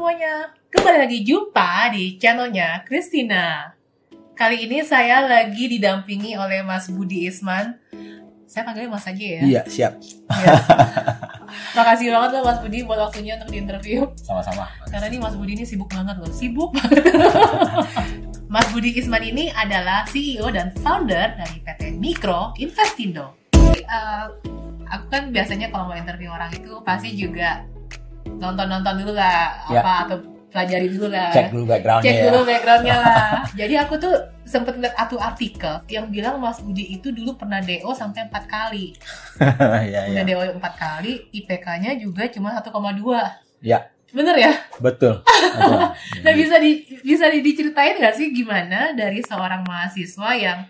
semuanya, kembali lagi jumpa di channelnya Christina. Kali ini saya lagi didampingi oleh Mas Budi Isman. Saya panggilnya Mas aja ya. Iya, siap. Ya. Makasih banget loh Mas Budi buat waktunya untuk diinterview. Sama-sama. Karena ini Mas Budi ini sibuk banget loh, sibuk banget. Mas Budi Isman ini adalah CEO dan founder dari PT Mikro Investindo. Eh, aku kan biasanya kalau mau interview orang itu pasti juga nonton-nonton dulu lah Ya. apa atau pelajari dulu lah. Cek dulu backgroundnya Cek ya. dulu backgroundnya lah. Jadi aku tuh sempet lihat satu artikel yang bilang Mas Budi itu dulu pernah DO sampai empat kali. Iya, Udah iya. DO empat kali, IPK-nya juga cuma 1,2. Ya, Bener ya? betul. Betul. Nah bisa di, bisa di- diceritain nggak sih gimana dari seorang mahasiswa yang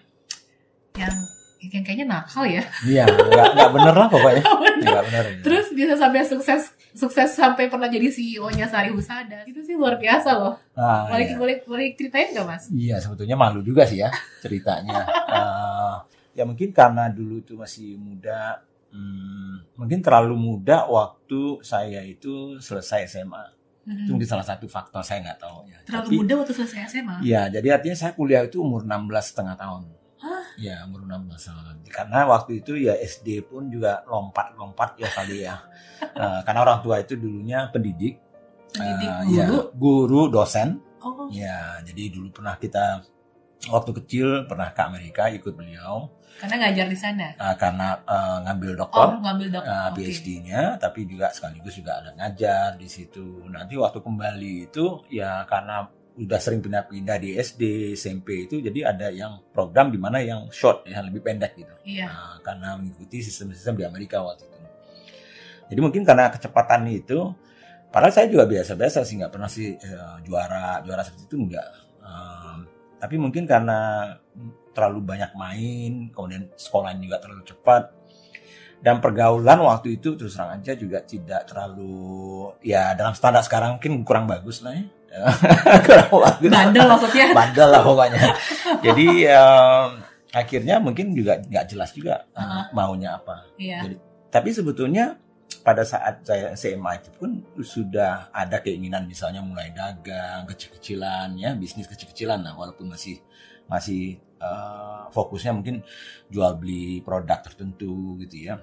yang yang kayaknya nakal ya, Iya, nggak nggak bener lah pokoknya. Nggak bener. terus bisa sampai sukses sukses sampai pernah jadi CEO-nya Sari Husada itu sih luar biasa loh. Ah, Boleh iya. boleh boleh ceritain nggak mas? Iya, sebetulnya malu juga sih ya ceritanya. Eh, ya mungkin karena dulu itu masih muda, hmm, mungkin terlalu muda waktu saya itu selesai SMA. Hmm. Itu mungkin salah satu faktor saya nggak tahu ya. Terlalu Tapi- muda waktu selesai SMA. Iya, jadi artinya saya kuliah itu umur 16 setengah tahun. Hah? Ya, umur 16 tahun. Karena waktu itu ya SD pun juga lompat-lompat ya kali ya. Eh, karena orang tua itu dulunya pendidik. Pendidik Eh, guru. ya, guru, dosen. Oh, Ya, jadi dulu pernah kita waktu kecil pernah ke Amerika ikut beliau karena ngajar di sana. eh, karena eh, ngambil Oh, dokter. ngambil dokter. eh, Oke. PhD-nya, tapi juga sekaligus juga ada ngajar di situ. Nanti waktu kembali itu ya karena udah sering pindah-pindah di SD, SMP itu, jadi ada yang program di mana yang short, yang lebih pendek gitu. Iya. Nah, karena mengikuti sistem-sistem di Amerika waktu itu. Jadi mungkin karena kecepatan itu, padahal saya juga biasa-biasa sih, nggak pernah sih eh, juara juara seperti itu enggak. tapi mungkin karena terlalu banyak main, kemudian sekolahnya juga terlalu cepat, dan pergaulan waktu itu terus terang aja juga tidak terlalu ya dalam standar sekarang mungkin kurang bagus lah ya. kurang bagus Bandel maksudnya. bandel lah pokoknya. Jadi em, akhirnya mungkin juga nggak jelas juga eh, Uh-huh. maunya apa. Iya. Jadi, tapi sebetulnya pada saat saya SMA itu pun sudah ada keinginan misalnya mulai dagang kecil-kecilan ya bisnis kecil-kecilan lah walaupun masih masih eh, fokusnya mungkin jual beli produk tertentu gitu ya.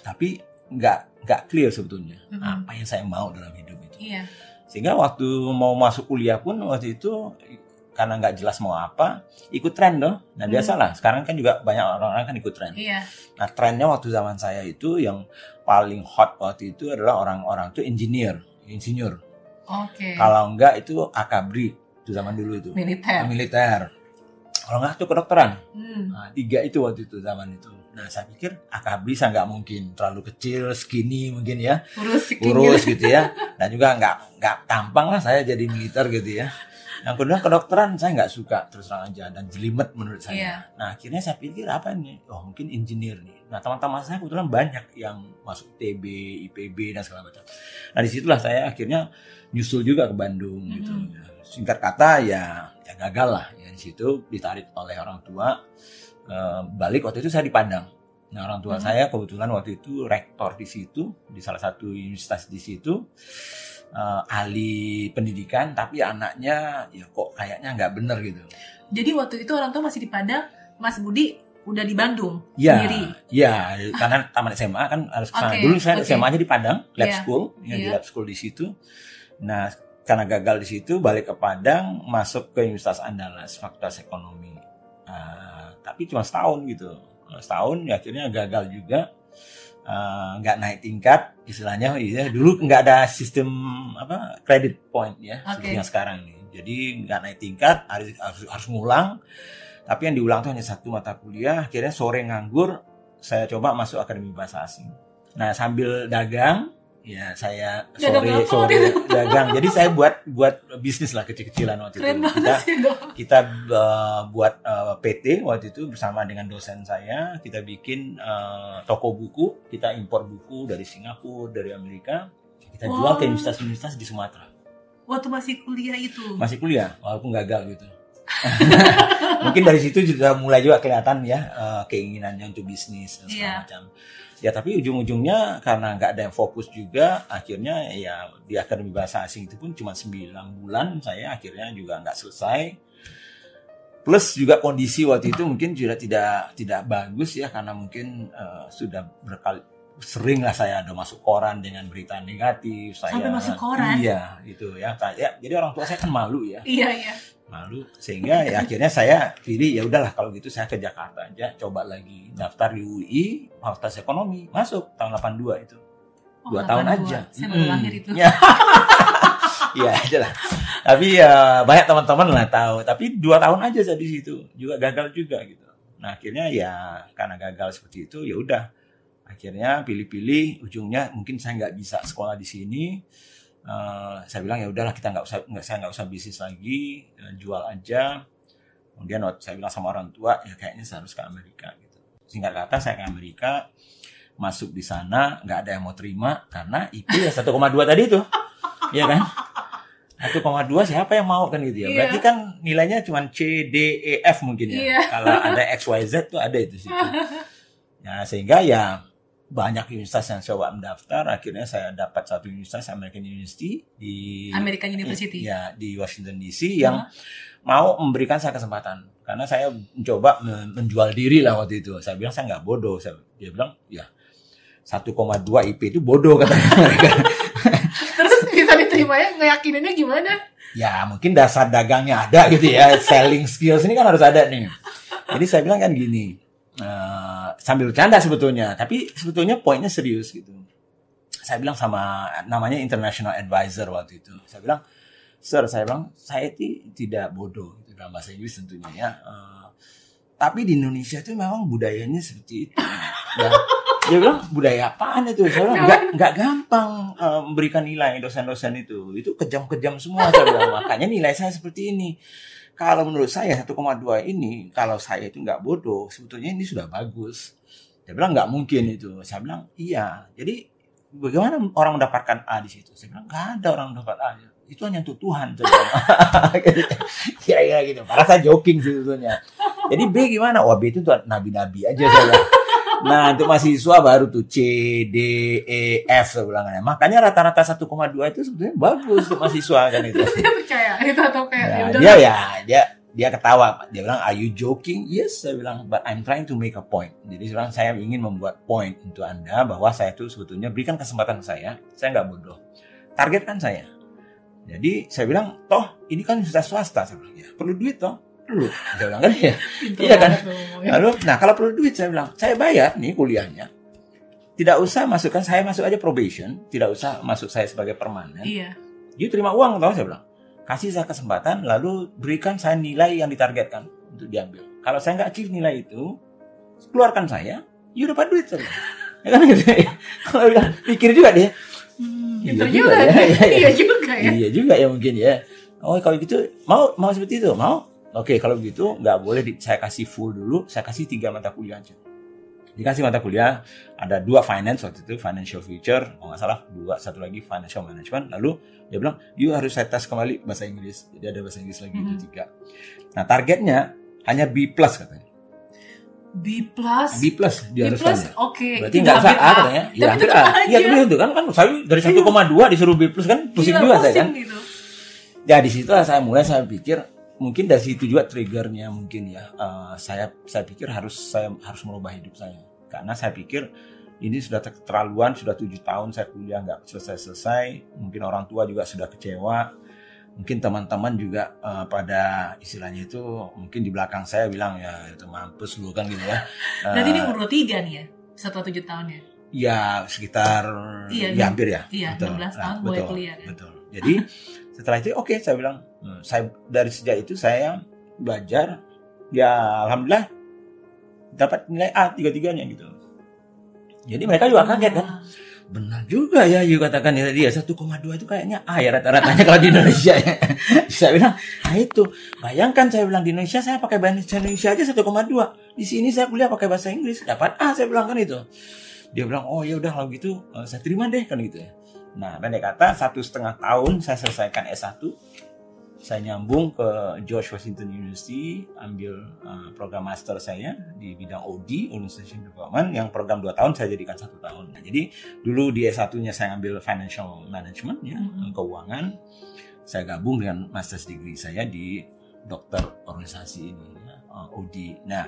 Tapi nggak nggak clear sebetulnya Mhm. apa yang saya mau dalam hidup itu Iya. Sehingga waktu mau masuk kuliah pun waktu itu karena nggak jelas mau apa ikut tren dong nah Hmm. biasalah sekarang kan juga banyak orang-orang kan ikut tren Iya. nah trennya waktu zaman saya itu yang paling hot waktu itu adalah orang-orang itu engineer insinyur Oke. kalau enggak itu akabri itu zaman dulu itu Militer. militer kalau enggak itu kedokteran Hmm. Nah, tiga itu waktu itu zaman itu. Nah, saya pikir akabri saya nggak mungkin terlalu kecil, skinny mungkin ya, Kurus. kurus gitu ya, dan juga nggak nggak tampang lah saya jadi militer gitu ya. Yang kedua kedokteran saya nggak suka terus terang aja dan jelimet menurut saya. Iya. Nah akhirnya saya pikir apa nih? Oh mungkin engineer nih. Nah teman-teman saya kebetulan banyak yang masuk TB, IPB dan segala macam. Nah di situlah saya akhirnya nyusul juga ke Bandung gitu. Mhm. Singkat kata ya ya gagal lah. Ya di situ ditarik oleh orang tua. Eh, balik waktu itu saya dipandang. Nah orang tua Mhm. saya kebetulan waktu itu rektor di situ di salah satu universitas di situ. Eh, ahli pendidikan tapi anaknya ya kok kayaknya nggak bener gitu. Jadi waktu itu orang tua masih di Padang, Mas Budi udah di Bandung Ya, sendiri. ya, karena taman SMA kan harus ke sana. Oke, Dulu saya oke. SMA aja di Padang, lab Iya, school, ya, di iya. lab school di situ. Nah, karena gagal di situ, balik ke Padang, masuk ke Universitas Andalas, Fakultas Ekonomi. Ah, tapi cuma setahun gitu, setahun, ya akhirnya gagal juga. Ah, nggak naik tingkat, istilahnya, ya, dulu nggak ada sistem apa credit point ya, Oke. seperti yang sekarang ini. Jadi nggak naik tingkat, harus harus, harus ngulang. Tapi yang diulang tuh hanya satu mata kuliah. Akhirnya sore nganggur, saya coba masuk akademi bahasa asing. Nah sambil dagang, ya saya Dagang sore apa sore waktu dagang. Jadi saya buat buat bisnis lah kecil-kecilan waktu Keren itu. Kita sih dong. kita uh, buat uh, PT waktu itu bersama dengan dosen saya. Kita bikin uh, toko buku, kita impor buku dari Singapura, dari Amerika. Kita jual ke Wow. universitas-universitas di Sumatera. Waktu masih kuliah itu. Masih kuliah, walaupun gagal gitu. Mungkin dari situ juga mulai juga kelihatan ya uh, keinginannya untuk bisnis dan segala Iya. macam. Ya tapi ujung-ujungnya karena nggak ada yang fokus juga akhirnya ya di akademi bahasa asing itu pun cuma 9 bulan saya akhirnya juga nggak selesai. Plus juga kondisi waktu itu mungkin juga tidak tidak bagus ya karena mungkin uh, sudah berkali sering lah saya ada masuk koran dengan berita negatif saya Sampai masuk koran? iya itu ya. Saya jadi orang tua saya kan malu ya. Iya iya. malu sehingga ya akhirnya saya pilih ya udahlah kalau gitu saya ke Jakarta aja coba lagi daftar di UI Fakultas Ekonomi masuk tahun 82 itu. Oh, dua tahun 82. aja. Saya baru lahir itu. ya. Iya aja lah. Tapi ya banyak teman-teman lah tahu tapi dua tahun aja saya di situ juga gagal juga gitu. Nah akhirnya ya karena gagal seperti itu ya udah akhirnya pilih-pilih ujungnya mungkin saya nggak bisa sekolah di sini. Eh, saya bilang ya udahlah kita nggak usah nggak saya nggak usah bisnis lagi eh, jual aja. Kemudian saya bilang sama orang tua ya kayaknya saya harus ke Amerika gitu. Singkat kata saya ke Amerika masuk di sana nggak ada yang mau terima karena IP ya 1,2 tadi itu ya kan? 1,2 siapa yang mau kan gitu ya. Iya. berarti kan nilainya cuma C D E F mungkin ya. Iya. kalau ada X Y Z tuh ada itu situ. Ya sehingga ya banyak universitas yang coba mendaftar. Akhirnya saya dapat satu universitas American University di American University. ya di Washington DC yang mau memberikan saya kesempatan. Karena saya mencoba men- menjual diri lah waktu itu. Saya bilang saya nggak bodoh. Saya, dia bilang ya 1,2 IP itu bodoh katanya. Mereka. Terus bisa diterima ya? Ngeyakininnya gimana? ya mungkin dasar dagangnya ada gitu ya. Selling skills ini kan harus ada nih. Jadi saya bilang kan gini eh, sambil bercanda sebetulnya tapi sebetulnya poinnya serius gitu. Saya bilang sama namanya international advisor waktu itu. Saya bilang sir saya bilang saya tidak bodoh itu dalam bahasa Inggris tentunya ya. Eh, tapi di Indonesia itu memang budayanya seperti itu. Ya dia bilang budaya apaan itu? Saya bilang nggak nggak gampang eh, memberikan nilai dosen-dosen itu. Itu kejam-kejam semua saya bilang. Makanya nilai saya seperti ini kalau menurut saya 1,2 ini kalau saya itu nggak bodoh sebetulnya ini sudah bagus. Dia bilang nggak mungkin itu. Saya bilang iya. Jadi bagaimana orang mendapatkan A di situ? Saya bilang nggak ada orang mendapat A. Itu hanya untuk Tuhan saya kira-kira gitu. Padahal saya joking sebetulnya. Jadi B gimana? Wah B itu nabi-nabi aja saya. Nah, untuk mahasiswa baru tuh C, D, E, F kan. Makanya rata-rata 1,2 itu sebetulnya bagus untuk mahasiswa kan itu. Dia percaya itu atau kayak Ya, ya dia ya dia dia ketawa. Dia bilang, "Are you joking?" Yes, saya bilang, "But I'm trying to make a point." Jadi saya bilang saya ingin membuat point untuk Anda bahwa saya itu sebetulnya berikan kesempatan ke saya. Saya nggak bodoh. Targetkan saya. Jadi saya bilang, "Toh, ini kan universitas swasta." Saya bilang, "Ya, perlu duit toh." Perlu. Saya bilang kan ya. iya kan? Lalu, nah kalau perlu duit saya bilang, saya bayar nih kuliahnya. Tidak usah masukkan saya masuk aja probation, tidak usah masuk saya sebagai permanen. Iya. You terima uang tau saya bilang. Kasih saya kesempatan, lalu berikan saya nilai yang ditargetkan untuk diambil. Kalau saya nggak achieve nilai itu, keluarkan saya, you dapat duit saya. Ya kan gitu. Kalau bilang, pikir juga dia. Hmm, Iya juga juga, ya, dia. iya. Iya juga ya. Iya juga ya mungkin ya. Oh kalau gitu mau mau seperti itu mau? Oke kalau begitu nggak boleh di- saya kasih full dulu, saya kasih tiga mata kuliah aja. Dikasih mata kuliah ada dua finance waktu itu financial future, kalau nggak salah dua satu lagi financial management. Lalu dia bilang, you harus saya tes kembali bahasa Inggris. Jadi ada bahasa Inggris lagi itu Mhm. tiga. Nah targetnya hanya B plus katanya. B plus. B plus B diharuskan plus, ya. oke. Berarti Itu nggak usah A katanya. Tapi Ya hampir A. Iya tapi itu kan kan saya dari 1,2 disuruh B plus kan pusing Iya, juga saya kan. gitu. ya di situ saya mulai saya pikir mungkin dari situ juga triggernya mungkin ya. Eh, saya saya pikir harus saya harus merubah hidup saya. Karena saya pikir ini sudah ter- keterlaluan sudah tujuh tahun saya kuliah nggak selesai selesai mungkin orang tua juga sudah kecewa. Mungkin teman-teman juga eh, pada istilahnya itu mungkin di belakang saya bilang ya itu mampus lu kan gitu ya. Berarti ini Eh, umur tiga nih ya, setelah tujuh tahun ya. ya sekitar Iya, ya hampir ya. iya, betul. 16 tahun Nah, betul, kuliah, kan? betul. Jadi setelah itu oke saya bilang "Hmm, saya dari sejak itu saya belajar. Ya alhamdulillah dapat nilai A tiga tiganya gitu. Jadi mereka juga kaget kan? Benar juga ya you katakan ya dia 1,2 itu kayaknya A ya rata-ratanya kalau di Indonesia ya. Saya bilang nah itu. Bayangkan saya bilang di Indonesia saya pakai bahasa Indonesia aja 1,2 di sini saya kuliah pakai bahasa Inggris dapat A saya bilang kan itu. Dia bilang oh ya udah kalau gitu eh, saya terima deh kan gitu ya nah pendek kata satu setengah tahun saya selesaikan S1 saya nyambung ke George Washington University ambil uh, program master saya di bidang OD Organization Development. Yang program 2 tahun saya jadikan satu tahun. Nah, jadi dulu di S1 nya saya ambil financial management ya Mhm. keuangan. Saya gabung dengan master's degree saya di dokter organisasi ini ya, uh, OD nah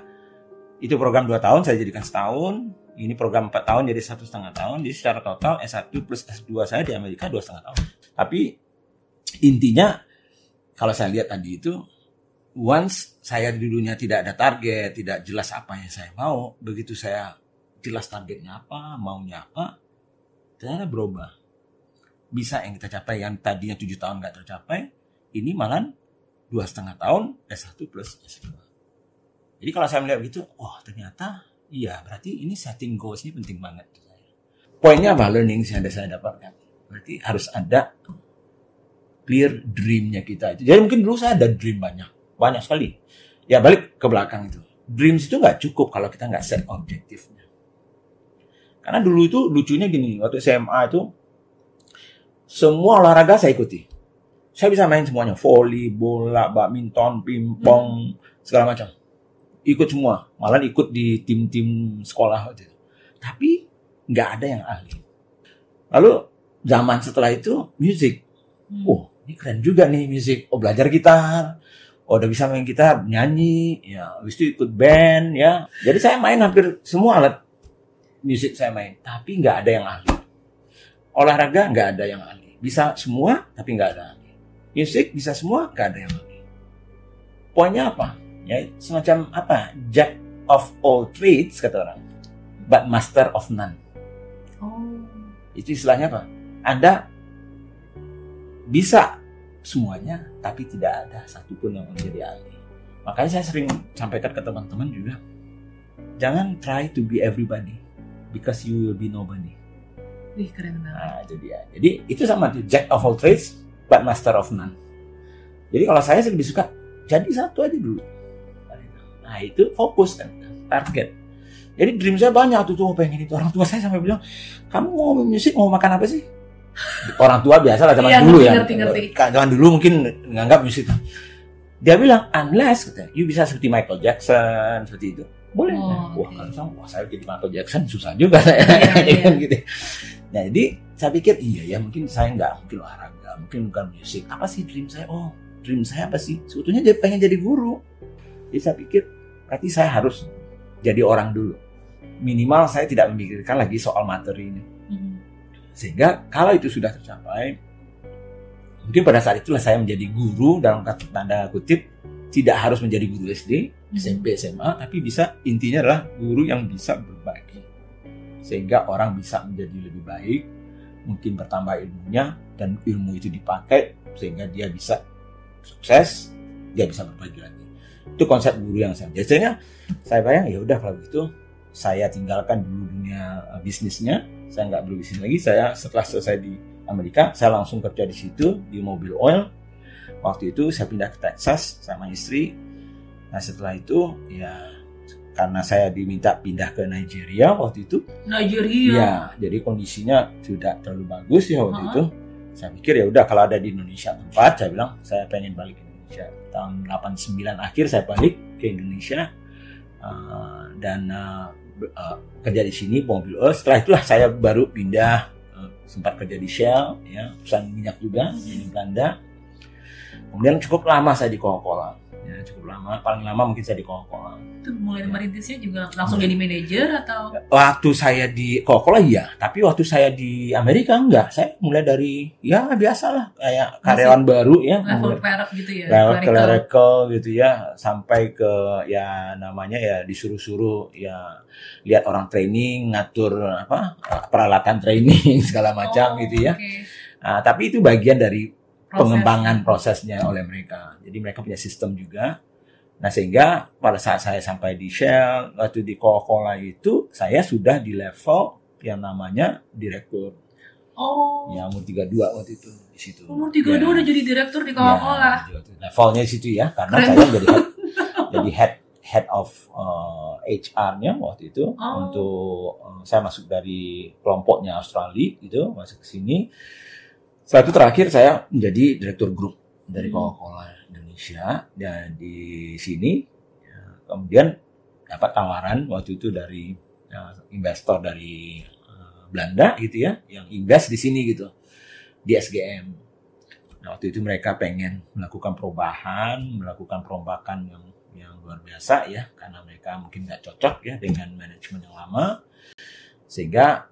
itu program 2 tahun saya jadikan setahun ini program 4 tahun jadi satu setengah tahun jadi secara total S1 plus S2 saya di Amerika dua setengah tahun tapi intinya kalau saya lihat tadi itu once saya di dunia tidak ada target, tidak jelas apa yang saya mau, begitu saya jelas targetnya apa, maunya apa, ternyata berubah. Bisa yang kita capai yang tadinya tujuh tahun nggak tercapai, ini malah dua setengah tahun S1 plus S2. Jadi kalau saya melihat begitu, oh ternyata iya berarti ini setting goals ini penting banget. Poinnya apa learning yang ada saya dapatkan? Berarti harus ada clear dreamnya kita itu. Jadi mungkin dulu saya ada dream banyak, banyak sekali. Ya balik ke belakang itu. Dreams itu nggak cukup kalau kita nggak set objektifnya. Karena dulu itu lucunya gini, waktu SMA itu semua olahraga saya ikuti. Saya bisa main semuanya, volley, bola, badminton, pingpong, segala macam. Ikut semua, malah ikut di tim-tim sekolah waktu itu. Tapi nggak ada yang ahli. Lalu zaman setelah itu music. Hmm. Oh, ini keren juga nih musik. Oh, belajar gitar. Oh, udah bisa main gitar, nyanyi, ya, habis itu ikut band, ya. Jadi saya main hampir semua alat musik saya main, tapi nggak ada yang ahli. Olahraga nggak ada yang ahli. Bisa semua, tapi nggak ada ahli. Musik bisa semua, nggak ada yang ahli. Poinnya apa? Ya, semacam apa? Jack of all trades kata orang, but master of none. Oh. Itu istilahnya apa? Anda bisa semuanya, tapi tidak ada satupun yang menjadi ahli. Makanya saya sering sampaikan ke teman-teman juga, jangan try to be everybody, because you will be nobody. Wih, keren banget. Nah, itu dia. Jadi itu sama tuh, jack of all trades, but master of none. Jadi kalau saya lebih suka jadi satu aja dulu. Nah itu fokus kan, target. Jadi dream saya banyak tuh tuh pengen itu. Orang tua saya sampai bilang, kamu mau musik mau makan apa sih? Orang tua biasa lah zaman Iya, dulu ya. ngerti, Zaman dulu mungkin nganggap musik. Dia bilang, unless kata, you bisa seperti Michael Jackson seperti itu. Boleh. Oh, Nah, wah, oke. kalau sama, wah saya jadi Michael Jackson susah juga saya. Iya, iya. Kan gitu. Nah, jadi saya pikir iya ya mungkin saya nggak mungkin olahraga, mungkin bukan musik. Apa sih dream saya? Oh, dream saya apa sih? Sebetulnya dia pengen jadi guru. Jadi saya pikir berarti saya harus jadi orang dulu. Minimal saya tidak memikirkan lagi soal materi ini. Hmm. Sehingga kalau itu sudah tercapai, mungkin pada saat itulah saya menjadi guru dalam tanda kutip tidak harus menjadi guru SD, SMP, SMA, tapi bisa intinya adalah guru yang bisa berbagi. Sehingga orang bisa menjadi lebih baik, mungkin bertambah ilmunya dan ilmu itu dipakai sehingga dia bisa sukses, dia bisa berbagi lagi. Itu konsep guru yang saya. Biasanya saya bayang ya udah kalau gitu saya tinggalkan dulu dunia uh, bisnisnya, saya nggak berbisnis lagi. Saya setelah selesai di Amerika, saya langsung kerja di situ di mobil oil. Waktu itu saya pindah ke Texas sama istri. Nah setelah itu ya karena saya diminta pindah ke Nigeria waktu itu, Nigeria. ya jadi kondisinya tidak terlalu bagus ya waktu Ha-ha. itu. Saya pikir ya udah kalau ada di Indonesia tempat, saya bilang saya pengen balik ke Indonesia. Tahun 89 akhir saya balik ke Indonesia Uh, dan uh, uh, kerja di sini mobil oil. Setelah itulah saya baru pindah uh, sempat kerja di Shell, ya perusahaan minyak juga di Belanda. Kemudian cukup lama saya di Coca-Cola, ya cukup lama. Paling lama mungkin saya di Coca-Cola. Itu mulai merintisnya juga langsung jadi manajer atau Waktu saya di Coca-Cola iya, tapi waktu saya di Amerika enggak. Saya mulai dari ya biasalah kayak karyawan baru ya, level clerk gitu ya? level clerical? gitu ya, sampai ke ya namanya ya disuruh-suruh ya lihat orang training, ngatur apa peralatan training segala macam Oh, gitu ya. oke. Nah, tapi itu bagian dari Proses. pengembangan prosesnya oleh mereka. Jadi mereka punya sistem juga. Nah sehingga pada saat saya sampai di Shell, waktu di Coca-Cola itu saya sudah di level yang namanya direktur. Oh, Ya umur 32 waktu itu di situ. umur 32 Ya. udah jadi direktur di Coca-Cola. Ya, levelnya di situ ya, karena Keren. saya jadi head, jadi head head of uh, HR-nya waktu itu Oh. untuk uh, saya masuk dari kelompoknya Australia gitu masuk ke sini. Setelah itu terakhir saya menjadi direktur grup. dari Hmm. Coca-Cola Indonesia dan di sini ya, kemudian dapat tawaran waktu itu dari ya, investor dari eh, Belanda gitu ya yang invest di sini gitu di SGM. Nah, waktu itu mereka pengen melakukan perubahan, melakukan perombakan yang yang luar biasa ya karena mereka mungkin nggak cocok ya dengan manajemen yang lama sehingga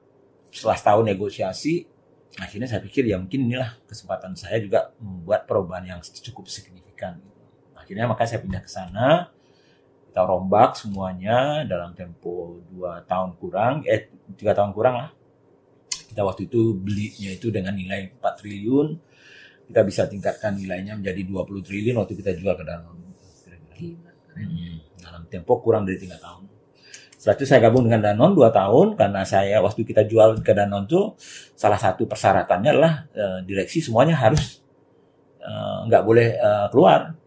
setelah setahun negosiasi akhirnya saya pikir ya mungkin inilah kesempatan saya juga membuat perubahan yang cukup signifikan akhirnya maka saya pindah ke sana kita rombak semuanya dalam tempo dua tahun kurang eh tiga tahun kurang lah kita waktu itu belinya itu dengan nilai 4 triliun kita bisa tingkatkan nilainya menjadi 20 triliun waktu kita jual ke Gila. Hmm, dalam tempo kurang dari tiga tahun. Setelah itu saya gabung dengan Danone dua tahun karena saya waktu kita jual ke Danone tuh salah satu persyaratannya adalah eh, direksi semuanya harus eh, nggak boleh eh, keluar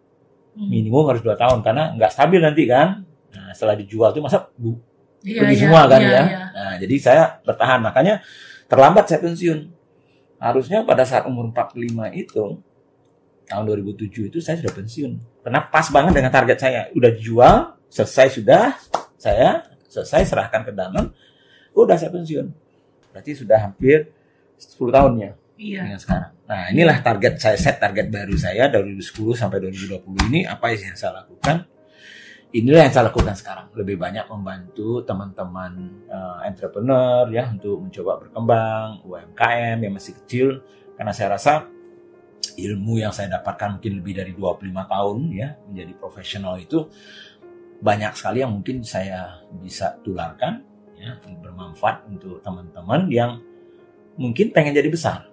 Hmm. minimum harus dua tahun karena nggak stabil nanti kan. Nah, setelah dijual tuh masa bu, Iya, pergi iya, semua kan iya, ya. iya. Nah, jadi saya bertahan makanya terlambat saya pensiun. Harusnya pada saat umur 45 itu tahun 2007 itu saya sudah pensiun. Karena pas banget dengan target saya. Udah jual, selesai sudah, saya selesai serahkan ke Danone, udah saya pensiun. Berarti sudah hampir 10 tahun ya Iya. dengan sekarang. Nah, inilah target saya set target baru saya dari 2010 sampai 2020 ini apa yang saya lakukan? Inilah yang saya lakukan sekarang. Lebih banyak membantu teman-teman eh, entrepreneur ya untuk mencoba berkembang, UMKM yang masih kecil karena saya rasa ilmu yang saya dapatkan mungkin lebih dari 25 tahun ya menjadi profesional itu banyak sekali yang mungkin saya bisa tularkan ya bermanfaat untuk teman-teman yang mungkin pengen jadi besar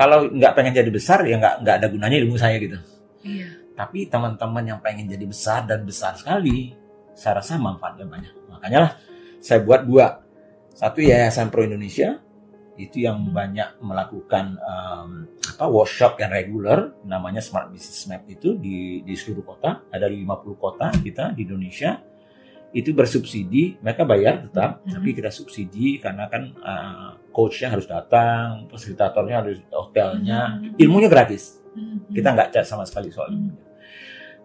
kalau nggak pengen jadi besar ya nggak nggak ada gunanya ilmu saya gitu. Iya. Tapi teman-teman yang pengen jadi besar dan besar sekali, saya rasa manfaatnya banyak. Makanya lah saya buat dua. Satu Yayasan Pro Indonesia itu yang banyak melakukan um, apa workshop yang reguler namanya Smart Business Map itu di di seluruh kota ada di 50 kota kita di Indonesia itu bersubsidi mereka bayar tetap Mhm. tapi kita subsidi karena kan uh, coachnya harus datang fasilitatornya harus hotelnya Mhm. ilmunya gratis Hmm. kita nggak charge sama sekali soal Hmm.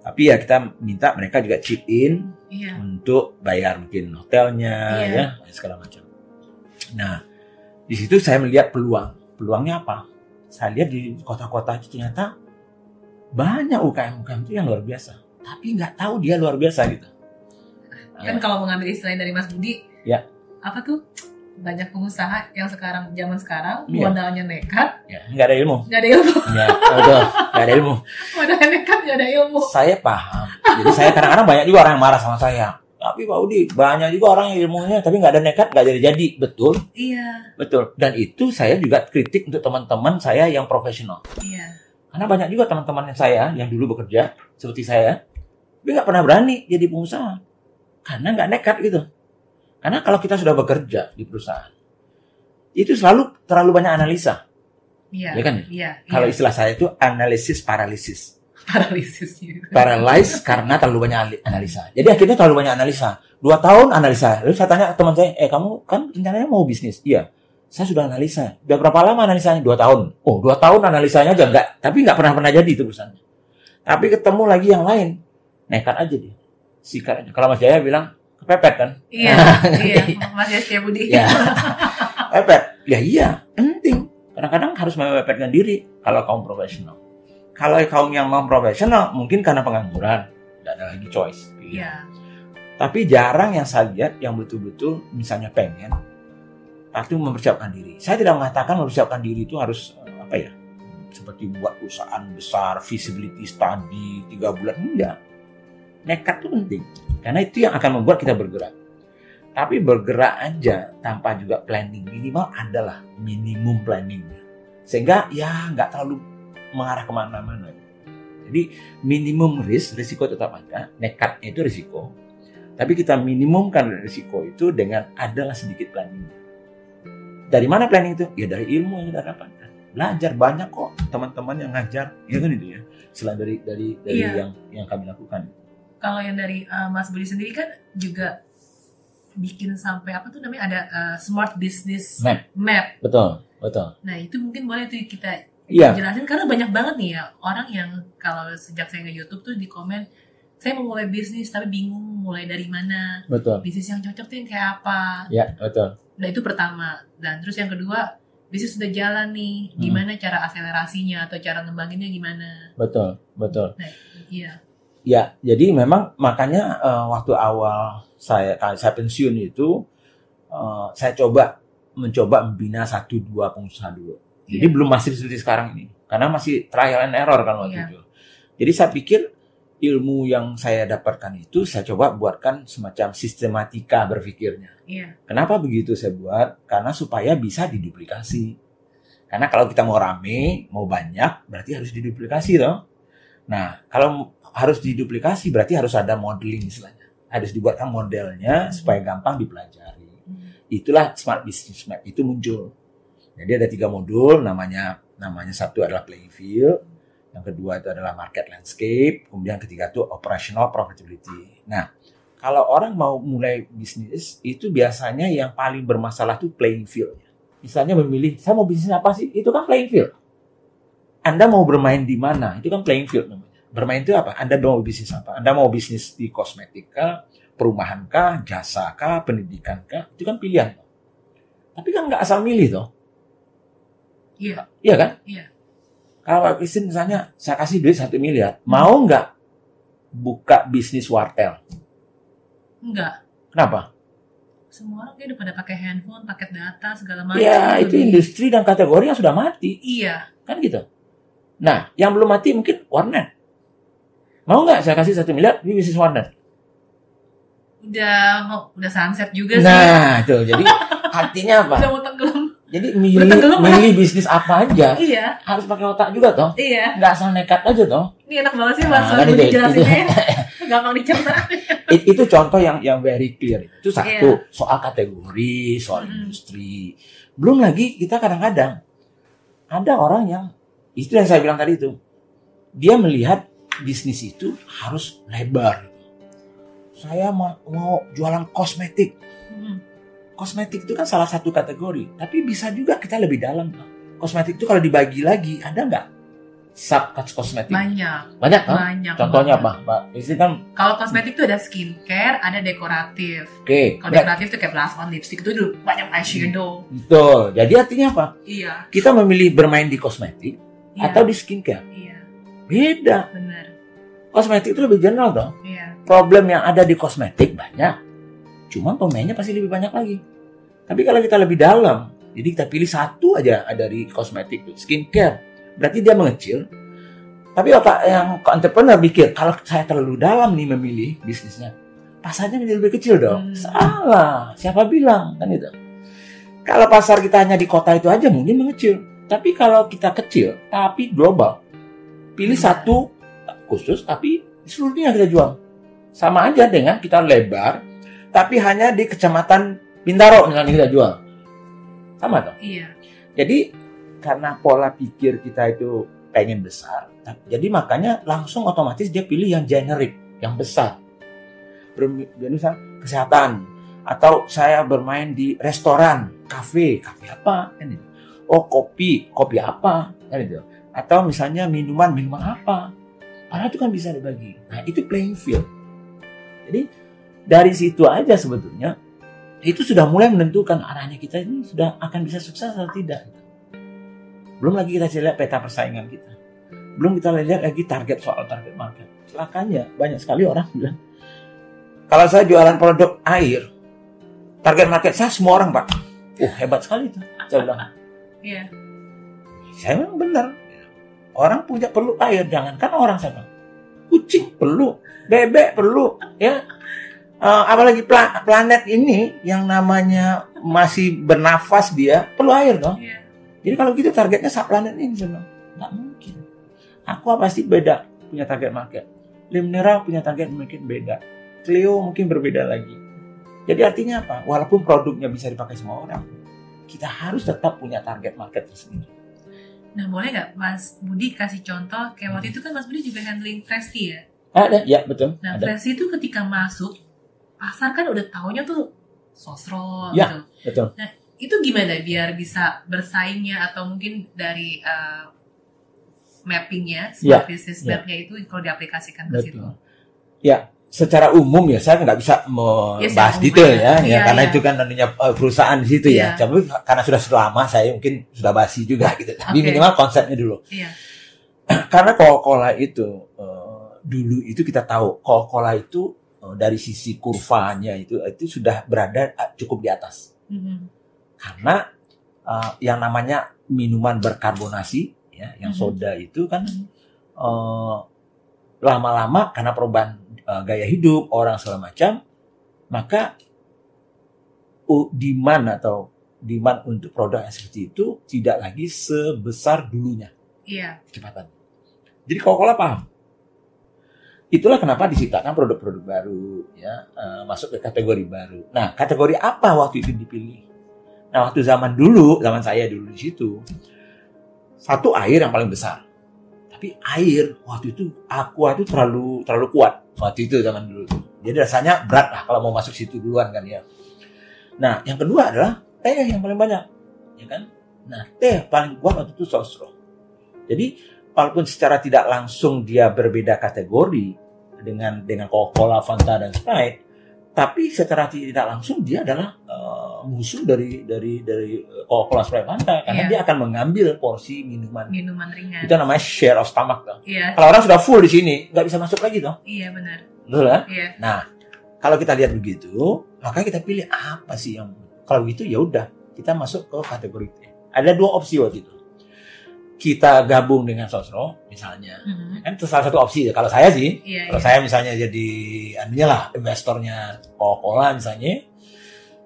tapi ya kita minta mereka juga chip in Iya. untuk bayar mungkin hotelnya Iya. ya segala macam. Nah di situ saya melihat peluang. Peluangnya apa? Saya lihat di kota-kota itu ternyata banyak UKM-UKM itu yang luar biasa. Tapi nggak tahu dia luar biasa gitu. Kan kalau mengambil istilah dari Mas Budi, Ya. apa tuh? Banyak pengusaha yang sekarang zaman sekarang Iya. modalnya nekat, Ya, nggak ada ilmu. nggak ada ilmu. Ya. Nggak ada ilmu. Modalnya nekat, nggak ada ilmu. Saya paham. Jadi saya kadang-kadang banyak juga orang yang marah sama saya. Tapi Pak Udi, banyak juga orang yang ilmunya tapi nggak ada nekat, nggak jadi-jadi. Betul, Iya, betul. Dan itu saya juga kritik untuk teman-teman saya yang profesional. iya. Karena banyak juga teman-teman saya yang dulu bekerja seperti saya, tapi nggak pernah berani jadi pengusaha. Karena nggak nekat gitu. Karena kalau kita sudah bekerja di perusahaan, itu selalu terlalu banyak analisa. Iya, Iya kan? Iya, Kalau iya. istilah saya itu analisis paralisis. Paralisis gitu. Karena terlalu banyak ali- analisa. Jadi akhirnya terlalu banyak analisa. Dua tahun analisa. Lalu saya tanya ke teman saya, eh kamu kan rencananya mau bisnis? Iya. Saya sudah analisa. Udah berapa lama analisanya? Dua tahun. Oh, dua tahun analisanya aja enggak. Tapi nggak pernah pernah jadi itu perusahaannya. Tapi ketemu lagi yang lain. Nekat aja dia. Sikat aja. Kalau Mas Jaya bilang, kepepet kan? Iya, iya. Mas Yasya Budi. Ya. Pepet. Ya iya, penting. Kadang-kadang harus memepetkan diri kalau kaum profesional. Kalau kaum yang non profesional mungkin karena pengangguran, tidak ada lagi choice. Iya. Tapi jarang yang saya lihat yang betul-betul misalnya pengen tapi mempersiapkan diri. Saya tidak mengatakan mempersiapkan diri itu harus eh, apa ya? Seperti buat perusahaan besar, visibility study tiga bulan enggak. Nekat itu penting karena itu yang akan membuat kita bergerak. Tapi bergerak aja tanpa juga planning minimal adalah minimum planningnya. Sehingga ya nggak terlalu mengarah ke mana-mana. Jadi minimum risk, risiko tetap ada. Nekatnya itu risiko. Tapi kita minimumkan risiko itu dengan adalah sedikit planning. Dari mana planning itu? Ya dari ilmu yang kita dapatkan. Belajar banyak kok teman-teman yang ngajar, ya kan itu ya. Selain dari dari dari Iya. yang yang kami lakukan. Kalau yang dari uh, Mas Budi sendiri kan juga bikin sampai apa tuh namanya ada uh, smart business Map. map. Betul, betul. Nah itu mungkin boleh tuh kita Iya. jelasin karena banyak banget nih ya orang yang kalau sejak saya nge YouTube tuh di komen saya mau mulai bisnis tapi bingung mulai dari mana Betul. bisnis yang cocok tuh yang kayak apa Ya, betul. nah itu pertama dan terus yang kedua bisnis sudah jalan nih Hmm. gimana cara akselerasinya atau cara ngembanginnya gimana Betul, betul. iya Ya, jadi memang makanya eh, waktu awal saya saya pensiun itu eh, saya coba mencoba membina satu dua pengusaha dulu. Jadi Iya. belum masif seperti sekarang ini, karena masih trial and error kan waktu Iya. itu. Jadi saya pikir ilmu yang saya dapatkan itu saya coba buatkan semacam sistematika berpikirnya. iya Kenapa begitu saya buat? Karena supaya bisa diduplikasi. Karena kalau kita mau rame, mau banyak, berarti harus diduplikasi toh. Nah, kalau harus diduplikasi berarti harus ada modeling istilahnya. Harus dibuatkan modelnya supaya gampang dipelajari. Itulah smart business map itu muncul. Jadi ada tiga modul, namanya namanya satu adalah playing field, yang kedua itu adalah market landscape, kemudian ketiga itu operational profitability. Nah, kalau orang mau mulai bisnis itu biasanya yang paling bermasalah itu playing field. Misalnya memilih, saya mau bisnis apa sih? Itu kan playing field. Anda mau bermain di mana? Itu kan playing field namanya. Bermain itu apa? Anda mau bisnis apa? Anda mau bisnis di kosmetik kah, perumahan kah, jasa kah, pendidikan kah? Itu kan pilihan. Tapi kan nggak asal milih toh. Iya Iya kan? Iya. Kalau Pak Kristin misalnya, saya kasih duit satu miliar, mau nggak buka bisnis wartel? enggak Kenapa? semua orang kayak udah pada pakai handphone paket data segala macam Ya, itu Lebih- industri dan kategori yang sudah mati. iya Kan gitu. Nah, yang belum mati mungkin warnet. Mau nggak saya kasih satu miliar di bisnis warnet? udah mau udah sunset juga sih Nah, itu. Jadi artinya apa? udah mau Jadi milih, ya? milih bisnis apa aja iya harus pakai otak juga toh. iya Nggak asal nekat aja toh. ini enak banget sih Nah, mas kan Budi itu- jelasinnya gampang dicerna It- itu contoh yang yang very clear. Itu satu Iya. soal kategori, soal Mm-mm. industri. Belum lagi kita kadang-kadang ada orang yang itu yang saya bilang tadi itu. Dia melihat bisnis itu harus lebar. Saya mau, mau jualan kosmetik. Kosmetik itu kan salah satu kategori, tapi bisa juga kita lebih dalam. Kosmetik itu kalau dibagi lagi, ada nggak sub kosmetik? banyak Banyak kan? banyak Contohnya apa, Pak? Ini kan kalau kosmetik tuh ada skincare ada dekoratif oke. kalau berat- dekoratif tuh kayak blush on lipstick itu udah banyak eyeshadow Betul. Jadi artinya apa? iya Kita memilih bermain di kosmetik iya atau di skincare. iya Beda. benar Kosmetik itu lebih general dong. iya Problem yang ada di kosmetik banyak. Cuman pemainnya pasti lebih banyak lagi. Tapi kalau kita lebih dalam, jadi kita pilih satu aja dari kosmetik skincare. Berarti dia mengecil. Tapi otak yang entrepreneur pikir, kalau saya terlalu dalam nih memilih bisnisnya, pasarnya menjadi lebih kecil dong. Hmm. Salah. Siapa bilang? Kan itu. Kalau pasar kita hanya di kota itu aja mungkin mengecil. Tapi kalau kita kecil, tapi global, pilih Benar. satu khusus, tapi seluruh dunia kita jual. Sama aja dengan kita lebar, tapi hanya di kecamatan Bintaro misalnya kita jual. Sama dong. iya Jadi karena pola pikir kita itu pengen besar, jadi makanya langsung otomatis dia pilih yang generik, yang besar. Jadi misal kesehatan, atau saya bermain di restoran, kafe, kafe apa? Kan itu. Oh kopi, kopi apa? Kan itu. Atau misalnya minuman, minuman apa? Padahal itu kan bisa dibagi. Nah itu playing field. Jadi dari situ aja sebetulnya itu sudah mulai menentukan arahnya kita ini sudah akan bisa sukses atau tidak. Belum lagi kita lihat peta persaingan kita. Belum kita lihat lagi target soal target market. Celakanya banyak sekali orang bilang kalau saya jualan produk air, target market saya semua orang pak. Uh hebat sekali itu. Saya bilang, iya saya memang benar. Orang punya perlu air, jangankan orang saya bilang. Kucing perlu, bebek perlu, ya. Eh, apalagi pla- planet ini yang namanya masih bernafas dia perlu air dong. iya Jadi kalau gitu targetnya sak planet ini bilang nggak mungkin. Aqua pasti beda punya target market. Lim Mineral punya target market beda. Clio mungkin berbeda lagi. Jadi artinya apa? Walaupun produknya bisa dipakai semua orang, kita harus tetap punya target market tersendiri. nah boleh nggak Mas Budi kasih contoh kayak waktu itu kan Mas Budi juga handling Presti ya Ada, ya betul. nah Presti itu ketika masuk pasar kan udah taunya tuh sosro Ya. gitu betul. itu gimana biar bisa bersaingnya atau mungkin dari uh, mappingnya, Ya, smart business ya. mapnya itu kalau diaplikasikan ke situ. Ya, secara umum ya saya nggak bisa membahas Ya, detail ya. ya, ya Iya, karena iya. itu kan nantinya eh, perusahaan di situ Iya. ya. Tapi karena sudah lama saya mungkin sudah basi juga gitu. Tapi Oke. minimal konsepnya dulu. Iya. Karena Coca-Cola itu eh, dulu itu kita tahu Coca-Cola itu dari sisi kurvanya itu itu sudah berada eh, cukup di atas. Mhm. Karena eh, yang namanya minuman berkarbonasi ya, yang Mhm. soda itu kan eh, lama-lama karena perubahan eh, gaya hidup orang segala macam, maka uh, demand atau demand untuk produk yang seperti itu tidak lagi sebesar dulunya Iya. kecepatan. Jadi Coca-Cola paham. Itulah kenapa diciptakan produk-produk baru, ya eh, masuk ke kategori baru. Nah, kategori apa waktu itu dipilih? Nah, waktu zaman dulu, zaman saya dulu di situ, satu air yang paling besar. Tapi air waktu itu aqua itu terlalu terlalu kuat waktu itu zaman dulu. Jadi rasanya berat lah kalau mau masuk situ duluan kan ya. Nah, yang kedua adalah teh yang paling banyak, ya kan? Nah, teh paling kuat waktu itu sosro. Jadi walaupun secara tidak langsung dia berbeda kategori dengan dengan Coca-Cola, Fanta dan Sprite, tapi secara tidak langsung dia adalah eh, musuh dari dari dari Coca-Cola, Sprite, Fanta karena Iya. dia akan mengambil porsi minuman. Minuman ringan. Itu namanya share of stomach dong. Iya. Kalau orang sudah full di sini, nggak bisa masuk lagi dong. Iya benar. Betul kan? Iya. Nah, kalau kita lihat begitu, maka kita pilih apa sih yang kalau gitu ya udah kita masuk ke kategori T. Ada dua opsi waktu itu. Kita gabung dengan Sosro misalnya. Mhm. Kan itu salah satu opsi ya. Kalau saya sih, Iya. kalau iya. saya misalnya jadi anunya lah investornya Coca-Cola misalnya,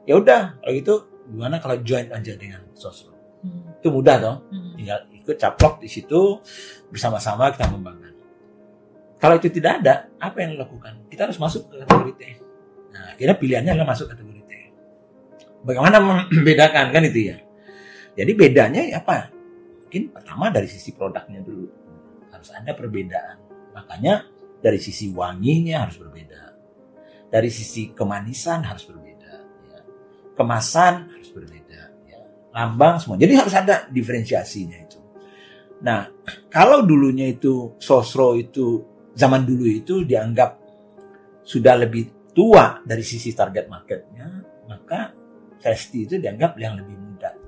ya udah kalau gitu gimana kalau join aja dengan Sosro. Mhm. Itu mudah dong. Mhm. Tinggal ikut caplok di situ bersama-sama kita membangun. Kalau itu tidak ada, apa yang dilakukan? Kita harus masuk ke kategori T. Nah, akhirnya pilihannya adalah masuk kategori T. Bagaimana membedakan kan itu ya? Jadi bedanya ya apa? Mungkin pertama dari sisi produknya dulu harus ada perbedaan. Makanya dari sisi wanginya harus berbeda, dari sisi kemanisan harus berbeda, ya. kemasan harus berbeda, ya. lambang semua. Jadi harus ada diferensiasinya itu. Nah, kalau dulunya itu sosro itu zaman dulu itu dianggap sudah lebih tua dari sisi target marketnya, maka Festi itu dianggap yang lebih muda.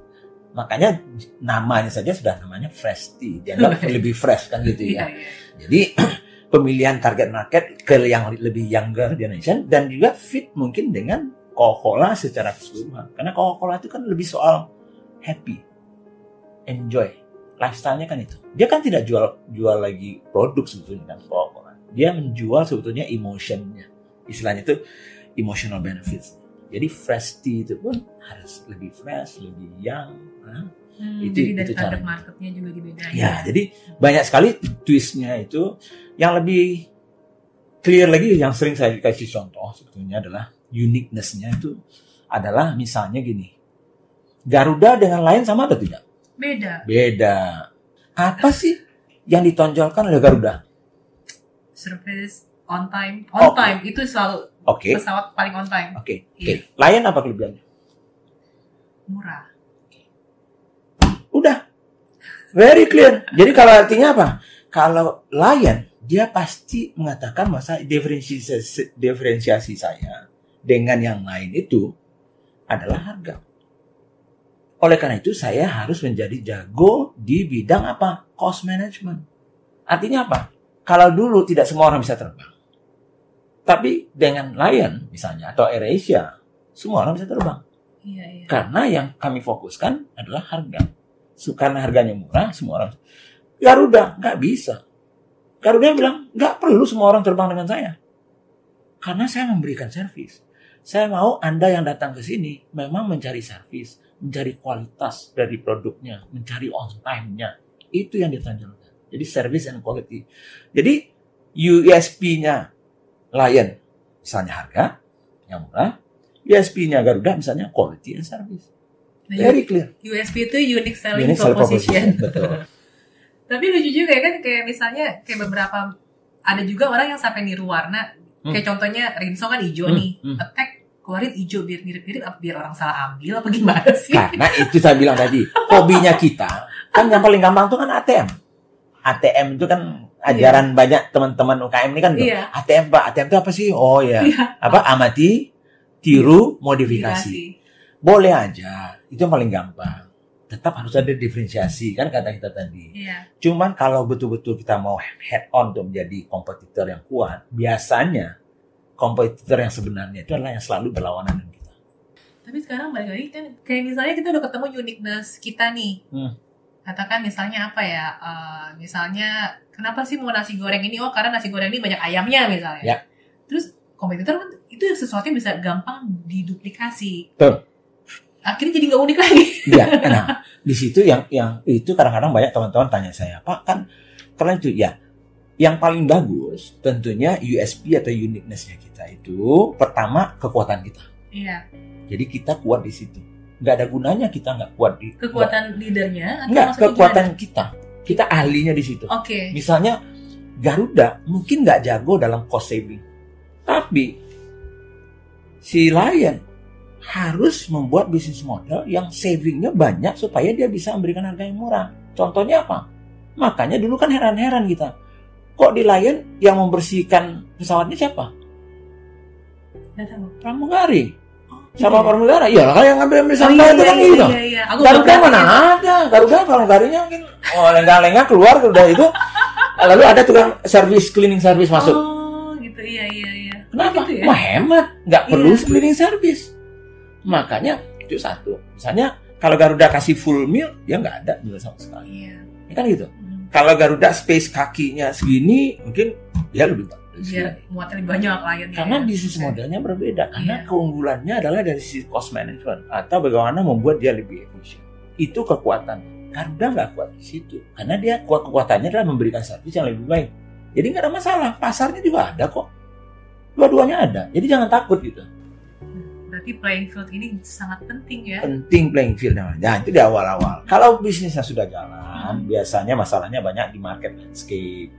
Makanya namanya saja sudah namanya Festi, dianggap lebih fresh kan gitu Iya. ya. iya. Jadi pemilihan target market ke yang lebih younger generation dan juga fit mungkin dengan Coca-Cola secara keseluruhan. Karena Coca-Cola itu kan lebih soal happy, enjoy, lifestyle-nya kan itu. Dia kan tidak jual jual lagi produk sebetulnya kan Coca-Cola. Dia menjual sebetulnya emotionnya. Istilahnya itu emotional benefits. Jadi fresh tea itu pun harus lebih fresh, lebih young. Nah, Hmm, Itu- jadi dari itu caranya. marketnya juga dibedain. Ya, jadi banyak sekali twistnya itu yang lebih clear lagi yang sering saya kasih contoh sebetulnya adalah uniqueness-nya itu adalah misalnya gini. Garuda dengan lain sama atau tidak? Beda. Beda. Apa sih yang ditonjolkan oleh Garuda? Service on time. On Oke. time itu selalu Oke. pesawat paling on time. Oke. Oke. Iya. Lion apa kelebihannya? Murah. Udah. Very clear. Jadi kalau artinya apa? Kalau Lion, dia pasti mengatakan masa diferensiasi, diferensiasi saya dengan yang lain itu adalah harga. Oleh karena itu saya harus menjadi jago di bidang apa? Cost management. Artinya apa? Kalau dulu tidak semua orang bisa terbang. Tapi dengan Lion misalnya atau AirAsia, semua orang bisa terbang. Iya, iya. Karena yang kami fokuskan adalah harga. So, karena harganya murah, semua orang. Garuda nggak bisa. Garuda bilang nggak perlu semua orang terbang dengan saya. Karena saya memberikan servis. Saya mau Anda yang datang ke sini memang mencari servis, mencari kualitas dari produknya, mencari on time-nya. Itu yang ditonjolkan. Jadi service and quality. Jadi USP-nya Lion misalnya harga yang murah, USP-nya Garuda misalnya quality and service. Nah, Very clear. USP itu unique selling Unique selling proposition. Betul. Tapi lucu juga ya kan kayak misalnya kayak beberapa ada juga orang yang sampai niru warna. Hmm. Kayak contohnya Rinso kan hijau Hmm, nih. hmm. Attack keluarin hijau biar mirip-mirip apa biar orang salah ambil apa gimana sih? Karena itu saya bilang tadi, hobinya kita kan yang paling gampang tuh kan ATM. ATM itu kan ajaran banyak teman-teman UKM ini kan Iya. ATM Pak, ATM itu apa sih? Oh ya, Iya. apa amati, tiru, modifikasi. Boleh aja, itu yang paling gampang. Tetap harus ada diferensiasi kan kata kita tadi. Iya. Cuman kalau betul-betul kita mau head on untuk menjadi kompetitor yang kuat, biasanya kompetitor yang sebenarnya itu adalah yang selalu berlawanan dengan kita. Tapi sekarang balik lagi kan kayak misalnya kita udah ketemu uniqueness kita nih. Hmm. Katakan misalnya apa ya? eh, misalnya kenapa sih mau nasi goreng ini? Oh karena nasi goreng ini banyak ayamnya misalnya. Ya. Terus kompetitor kan itu sesuatu yang bisa gampang diduplikasi. Betul. Akhirnya jadi nggak unik lagi. Iya, nah di situ yang yang itu kadang-kadang banyak teman-teman tanya saya, Pak kan karena itu ya yang paling bagus tentunya USP atau uniqueness-nya kita itu pertama kekuatan kita. Iya. Jadi kita kuat di situ. Nggak ada gunanya kita nggak kuat di Kekuatan leadernya atau nggak kekuatan kita. Kita ahlinya di situ. gimana? Oke. Misalnya Garuda mungkin nggak jago dalam cost saving, tapi si Lion harus membuat bisnis model yang savingnya banyak supaya dia bisa memberikan harga yang murah. Contohnya apa? Makanya dulu kan heran-heran kita. Kok di Lion yang membersihkan pesawatnya siapa? Nggak tahu. Pramugari. Oh, Sama iya. pramugara. Iya, kalau yang ngambil ambil Oh, sampah iya, itu kan iya, gitu. Iya, iya. Aku Garuda mana ada? Garuda pramugarinya mungkin oh lengah-lengah keluar udah itu. Lalu ada tukang service cleaning service masuk. Oh, gitu. Iya, iya, iya. Kenapa? Gitu ya? Hemat, nggak perlu Iya. cleaning service. Makanya itu satu. Misalnya kalau Garuda kasih full meal, dia nggak ada meal sama sekali. Iya. Ya kan gitu. Hmm. Kalau Garuda space kakinya segini, mungkin dia lebih bagus. Biar muatnya lebih banyak kliennya. Karena ya. bisnis Oke. modelnya berbeda. Karena Iya. keunggulannya adalah dari sisi cost management atau bagaimana membuat dia lebih efisien. Itu kekuatan. Garuda nggak kuat di situ. Karena dia kuat kekuatannya adalah memberikan servis yang lebih baik. Jadi nggak ada masalah. Pasarnya juga ada kok. Dua-duanya ada. Jadi jangan takut gitu. Berarti playing field ini sangat penting ya. penting playing field namanya. Nah, itu di awal-awal. Kalau bisnisnya sudah jalan, biasanya masalahnya banyak di market landscape.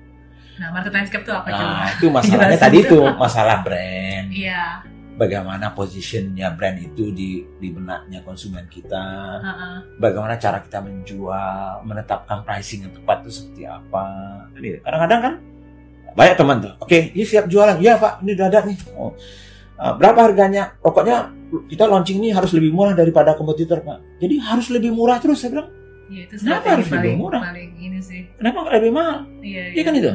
Nah, market landscape itu apa coba? Nah, itu masalahnya tadi itu masalah brand. Iya. Bagaimana positionnya brand itu di di benaknya konsumen kita. Heeh. Bagaimana cara kita menjual, menetapkan pricing yang tepat itu seperti apa. Kadang-kadang kan banyak teman tuh. Oke, ini siap jualan. Iya pak, ini udah ada nih. Oh. Uh, berapa harganya? Pokoknya kita launching ini harus lebih murah daripada kompetitor pak. Jadi harus lebih murah terus saya bilang. Iya, itu Kenapa harus lebih murah? paling ini sih. Kenapa lebih mahal? Iya, Iya kan itu?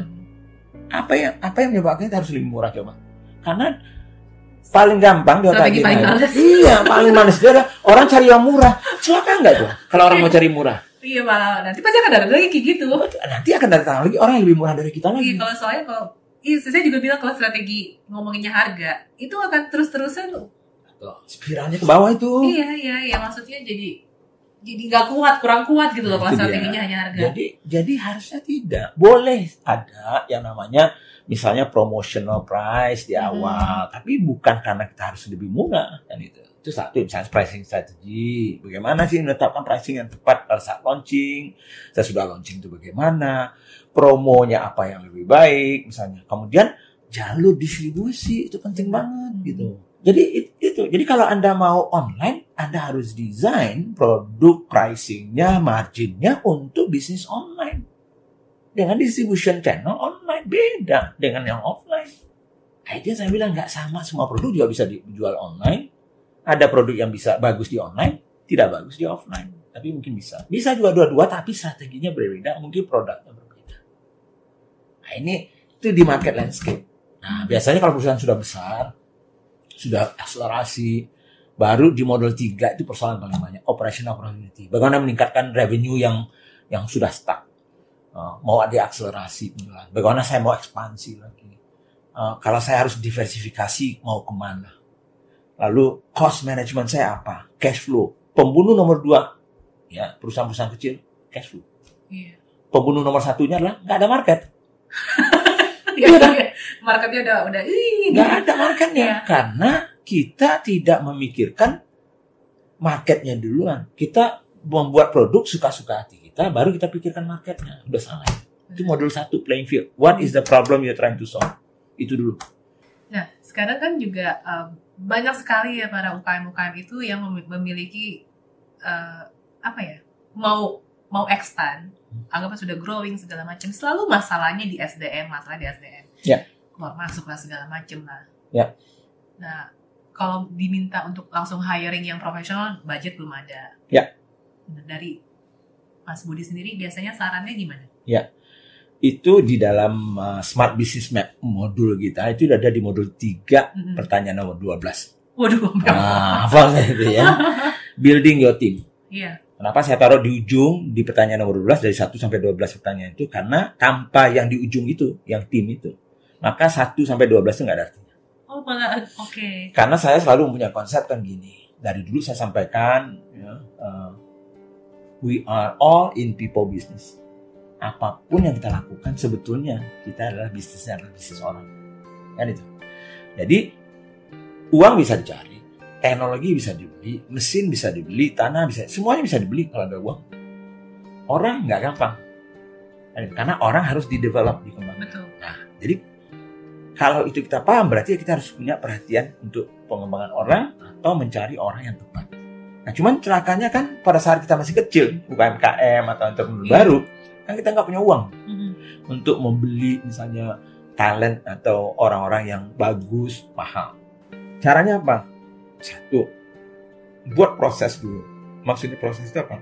Apa yang apa yang menyebabkan kita harus lebih murah coba? Karena paling gampang di otak kita paling itu- males. Iya, paling manis adalah orang cari yang murah. Celaka nggak tuh? Kalau orang mau cari murah, Iya, malah nanti pasti akan ada lagi kayak gitu. nanti akan datang lagi orang yang lebih murah dari kita Iya, lagi. kalau soalnya kalau Iya, saya juga bilang kalau strategi ngomonginnya harga itu akan terus-terusan Tuh, spiralnya ke bawah itu. iya iya iya maksudnya jadi jadi nggak kuat kurang kuat gitu loh Nah, kalau strateginya hanya harga Jadi jadi harusnya tidak. Boleh ada yang namanya misalnya promotional price di Hmm. awal, tapi bukan karena kita harus lebih murah kan itu. Itu satu misalnya pricing strategy. Bagaimana sih menetapkan pricing yang tepat pada saat launching? Saya sudah launching itu bagaimana? Promonya apa yang lebih baik misalnya. Kemudian jalur distribusi itu penting banget gitu. Jadi it- itu. Jadi kalau Anda mau online, Anda harus desain produk pricingnya, marginnya untuk bisnis online. Dengan distribution channel online beda dengan yang offline. Yang saya bilang nggak sama semua produk juga bisa dijual online. Ada produk yang bisa bagus di online, tidak bagus di offline. Tapi mungkin bisa. Bisa juga dua-dua, tapi strateginya berbeda. Mungkin produknya berbeda. Nah ini itu di market landscape. Nah biasanya kalau perusahaan sudah besar, sudah akselerasi, baru di model 3 itu persoalan paling banyak operational profitability. Bagaimana meningkatkan revenue yang yang sudah stuck. Uh, mau ada akselerasi penjualan. Bagaimana saya mau ekspansi lagi. Uh, kalau saya harus diversifikasi mau ke mana. Lalu cost management saya apa? Cash flow. Pembunuh nomor dua ya perusahaan-perusahaan kecil cash flow. iya Pembunuh nomor satunya adalah nggak ada market. Iya. marketnya udah udah ih nggak ada marketnya Iya. karena kita tidak memikirkan marketnya duluan. Kita membuat produk suka-suka hati kita baru kita pikirkan marketnya. Udah salah. Itu model satu playing field. What is the problem you're trying to solve? Itu dulu. Nah, sekarang kan juga um, banyak sekali ya para UKM-UKM itu yang mem- memiliki uh, apa ya? mau mau expand, anggapnya sudah growing segala macam. Selalu masalahnya di SDM masalah di SDM Ya. keluar masuk lah segala macam lah. Ya. nah kalau diminta untuk langsung hiring yang profesional budget belum ada Ya. Dari Mas Budi sendiri biasanya sarannya gimana Itu di dalam uh, Smart Business Map modul kita itu ada di modul 3 Mm-mm. pertanyaan nomor 12. waduh Nah, apa itu ya? Building your team. iya Kenapa saya taruh di ujung di pertanyaan nomor 12 dari 1 sampai 12 pertanyaan itu karena tanpa yang di ujung itu, yang tim itu, maka 1 sampai 12 itu nggak ada artinya. Oh malah oke Karena saya selalu punya konsep kan gini. Dari dulu saya sampaikan, ya, uh, we are all in people business. Apa pun yang kita lakukan sebetulnya kita adalah bisnisnya adalah bisnis orang. Kan itu. Jadi uang bisa dicari, teknologi bisa dibeli, mesin bisa dibeli, tanah bisa, semuanya bisa dibeli kalau ada uang. Orang nggak gampang. Kan. Karena orang harus di-develop, dikembangkan. betul Jadi kalau itu kita paham berarti kita harus punya perhatian untuk pengembangan orang atau mencari orang yang tepat. Nah cuman celakanya kan pada saat kita masih kecil, bukan KM atau entrepreneur Iya. baru, kan kita nggak punya uang Mhm. untuk membeli misalnya talent atau orang-orang yang bagus, mahal. Caranya apa? Satu, buat proses dulu. Maksudnya proses itu apa?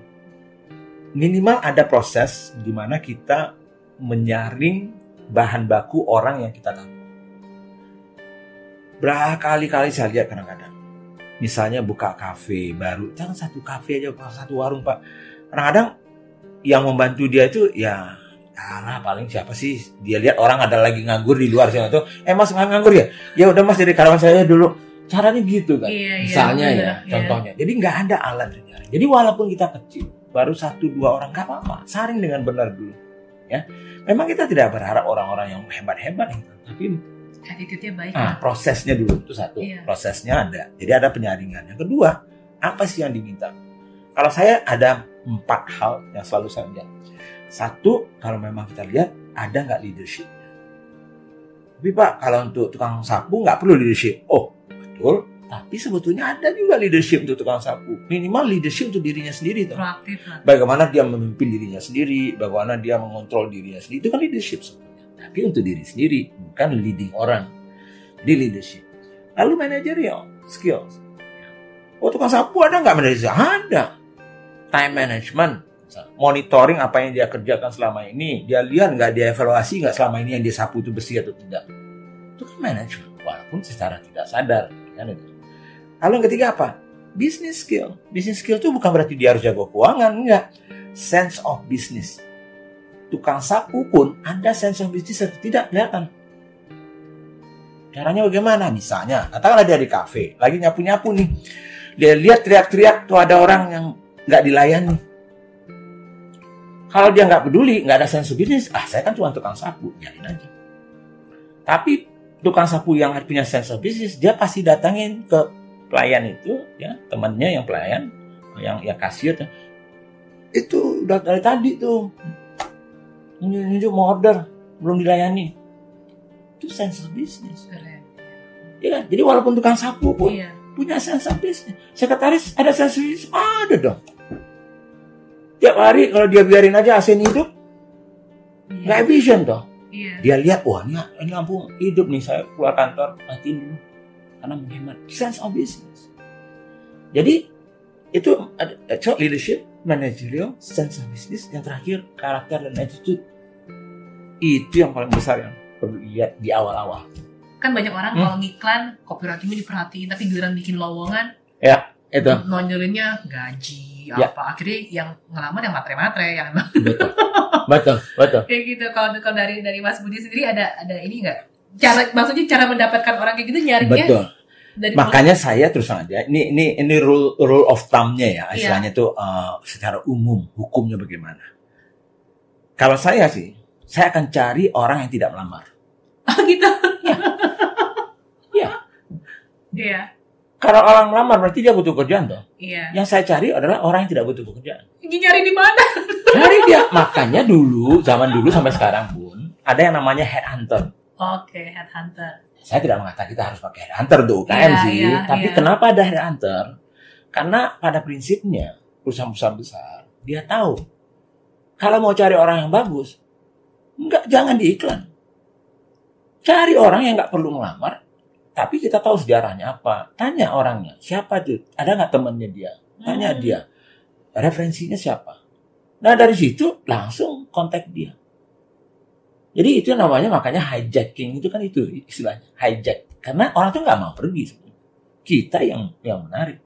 Minimal ada proses di mana kita menyaring bahan baku orang yang kita tahu. Berkali-kali saya lihat kadang-kadang. Misalnya buka kafe baru, jangan satu kafe aja, satu warung Pak. Kadang-kadang yang membantu dia itu ya Alah paling siapa sih dia lihat orang ada lagi nganggur di luar sana tuh eh mas nganggur ya ya udah mas jadi karyawan saya dulu caranya gitu kan Iya, iya, misalnya bener, ya iya. contohnya jadi nggak ada alat penyaring jadi walaupun kita kecil baru satu dua orang nggak apa-apa saring dengan benar dulu ya memang kita tidak berharap orang-orang yang hebat-hebat gitu. tapi attitude-nya baik ah, prosesnya dulu itu satu. Iya. prosesnya ada. Jadi ada penyaringan. Yang kedua apa sih yang diminta? Kalau saya ada empat hal yang selalu saya lihat. Satu kalau memang kita lihat ada nggak leadership? Tapi pak kalau untuk tukang sapu nggak perlu leadership. Oh betul. Tapi sebetulnya ada juga leadership untuk tukang sapu. Minimal leadership untuk dirinya sendiri tuh proaktif bagaimana dia memimpin dirinya sendiri, bagaimana dia mengontrol dirinya sendiri, itu kan leadership sebetulnya. Tapi untuk diri sendiri, bukan leading orang. Di leadership. Lalu managerial skills. Oh tukang sapu ada nggak manajerial? Ada. Time management, monitoring apa yang dia kerjakan selama ini, dia lihat nggak dia evaluasi nggak selama ini yang dia sapu itu bersih atau tidak. Itu kan manajemen, walaupun secara tidak sadar. Kan itu. Lalu yang ketiga apa? business skill. Business skill itu bukan berarti dia harus jago keuangan, enggak. Sense of business. Tukang sapu pun ada business atau tidak kelihatan. Caranya bagaimana? Misalnya, katakanlah dia di kafe, lagi nyapu-nyapu nih. Dia lihat teriak-teriak tuh ada orang yang nggak dilayani. Kalau dia nggak peduli, nggak ada sense of business, ah saya kan cuma tukang sapu, biarin aja. Tapi tukang sapu yang punya sense of business, dia pasti datangin ke pelayan itu ya temannya yang pelayan yang yang kasir itu udah dari tadi tuh nunjuk mau order belum dilayani. Itu sense of business. Keren. Ya jadi walaupun tukang sapu pun iya. punya sense of business. Sekretaris ada sense of business? Ada dong. Tiap hari kalau dia biarin aja AC hidup nggak iya efisien toh. Iya. Dia lihat wah ini, ini lampu hidup nih saya keluar kantor matiin dulu. Karena menghemat. Sense of business. Jadi itu ada so leadership managerial sense of business yang terakhir karakter dan attitude itu yang paling besar yang perlu dilihat di awal-awal. Kan banyak orang Hmm. kalau ngiklan copywritingnya diperhatiin tapi giliran bikin lowongan itu. nonjolinnya gaji Ya. apa. Akhirnya yang ngelamar yang matre-matre yang betul. Betul betul. Kayak gitu. Kalau kalau dari dari Mas Budi sendiri ada ada ini nggak? Cara maksudnya cara mendapatkan orang kayak gitu nyarinya betul. dari makanya saya terus aja ini ini ini rule rule of thumb-nya ya Iya. istilahnya tuh uh, secara umum hukumnya bagaimana? Kalau saya sih saya akan cari orang yang tidak melamar oh gitu Iya. iya Kalau orang melamar berarti dia butuh kerjaan toh. iya Yang saya cari adalah orang yang tidak butuh pekerjaan. ini nyari di mana Cari dia. Makanya dulu, zaman dulu sampai sekarang pun ada yang namanya headhunter. oke headhunter Saya tidak mengatakan kita harus pakai headhunter tuh UKM Iya, sih. iya, Tapi iya. kenapa ada headhunter? Karena pada prinsipnya perusahaan-perusahaan besar dia tahu Kalau mau cari orang yang bagus, enggak jangan di iklan. Cari orang yang nggak perlu melamar, tapi kita tahu sejarahnya apa. Tanya orangnya, siapa tuh? Ada nggak temannya dia? Tanya Hmm. dia, referensinya siapa? Nah dari situ langsung kontak dia. Jadi itu namanya makanya hijacking itu kan itu istilahnya hijack. Karena orang tuh nggak mau pergi. Kita yang yang menarik.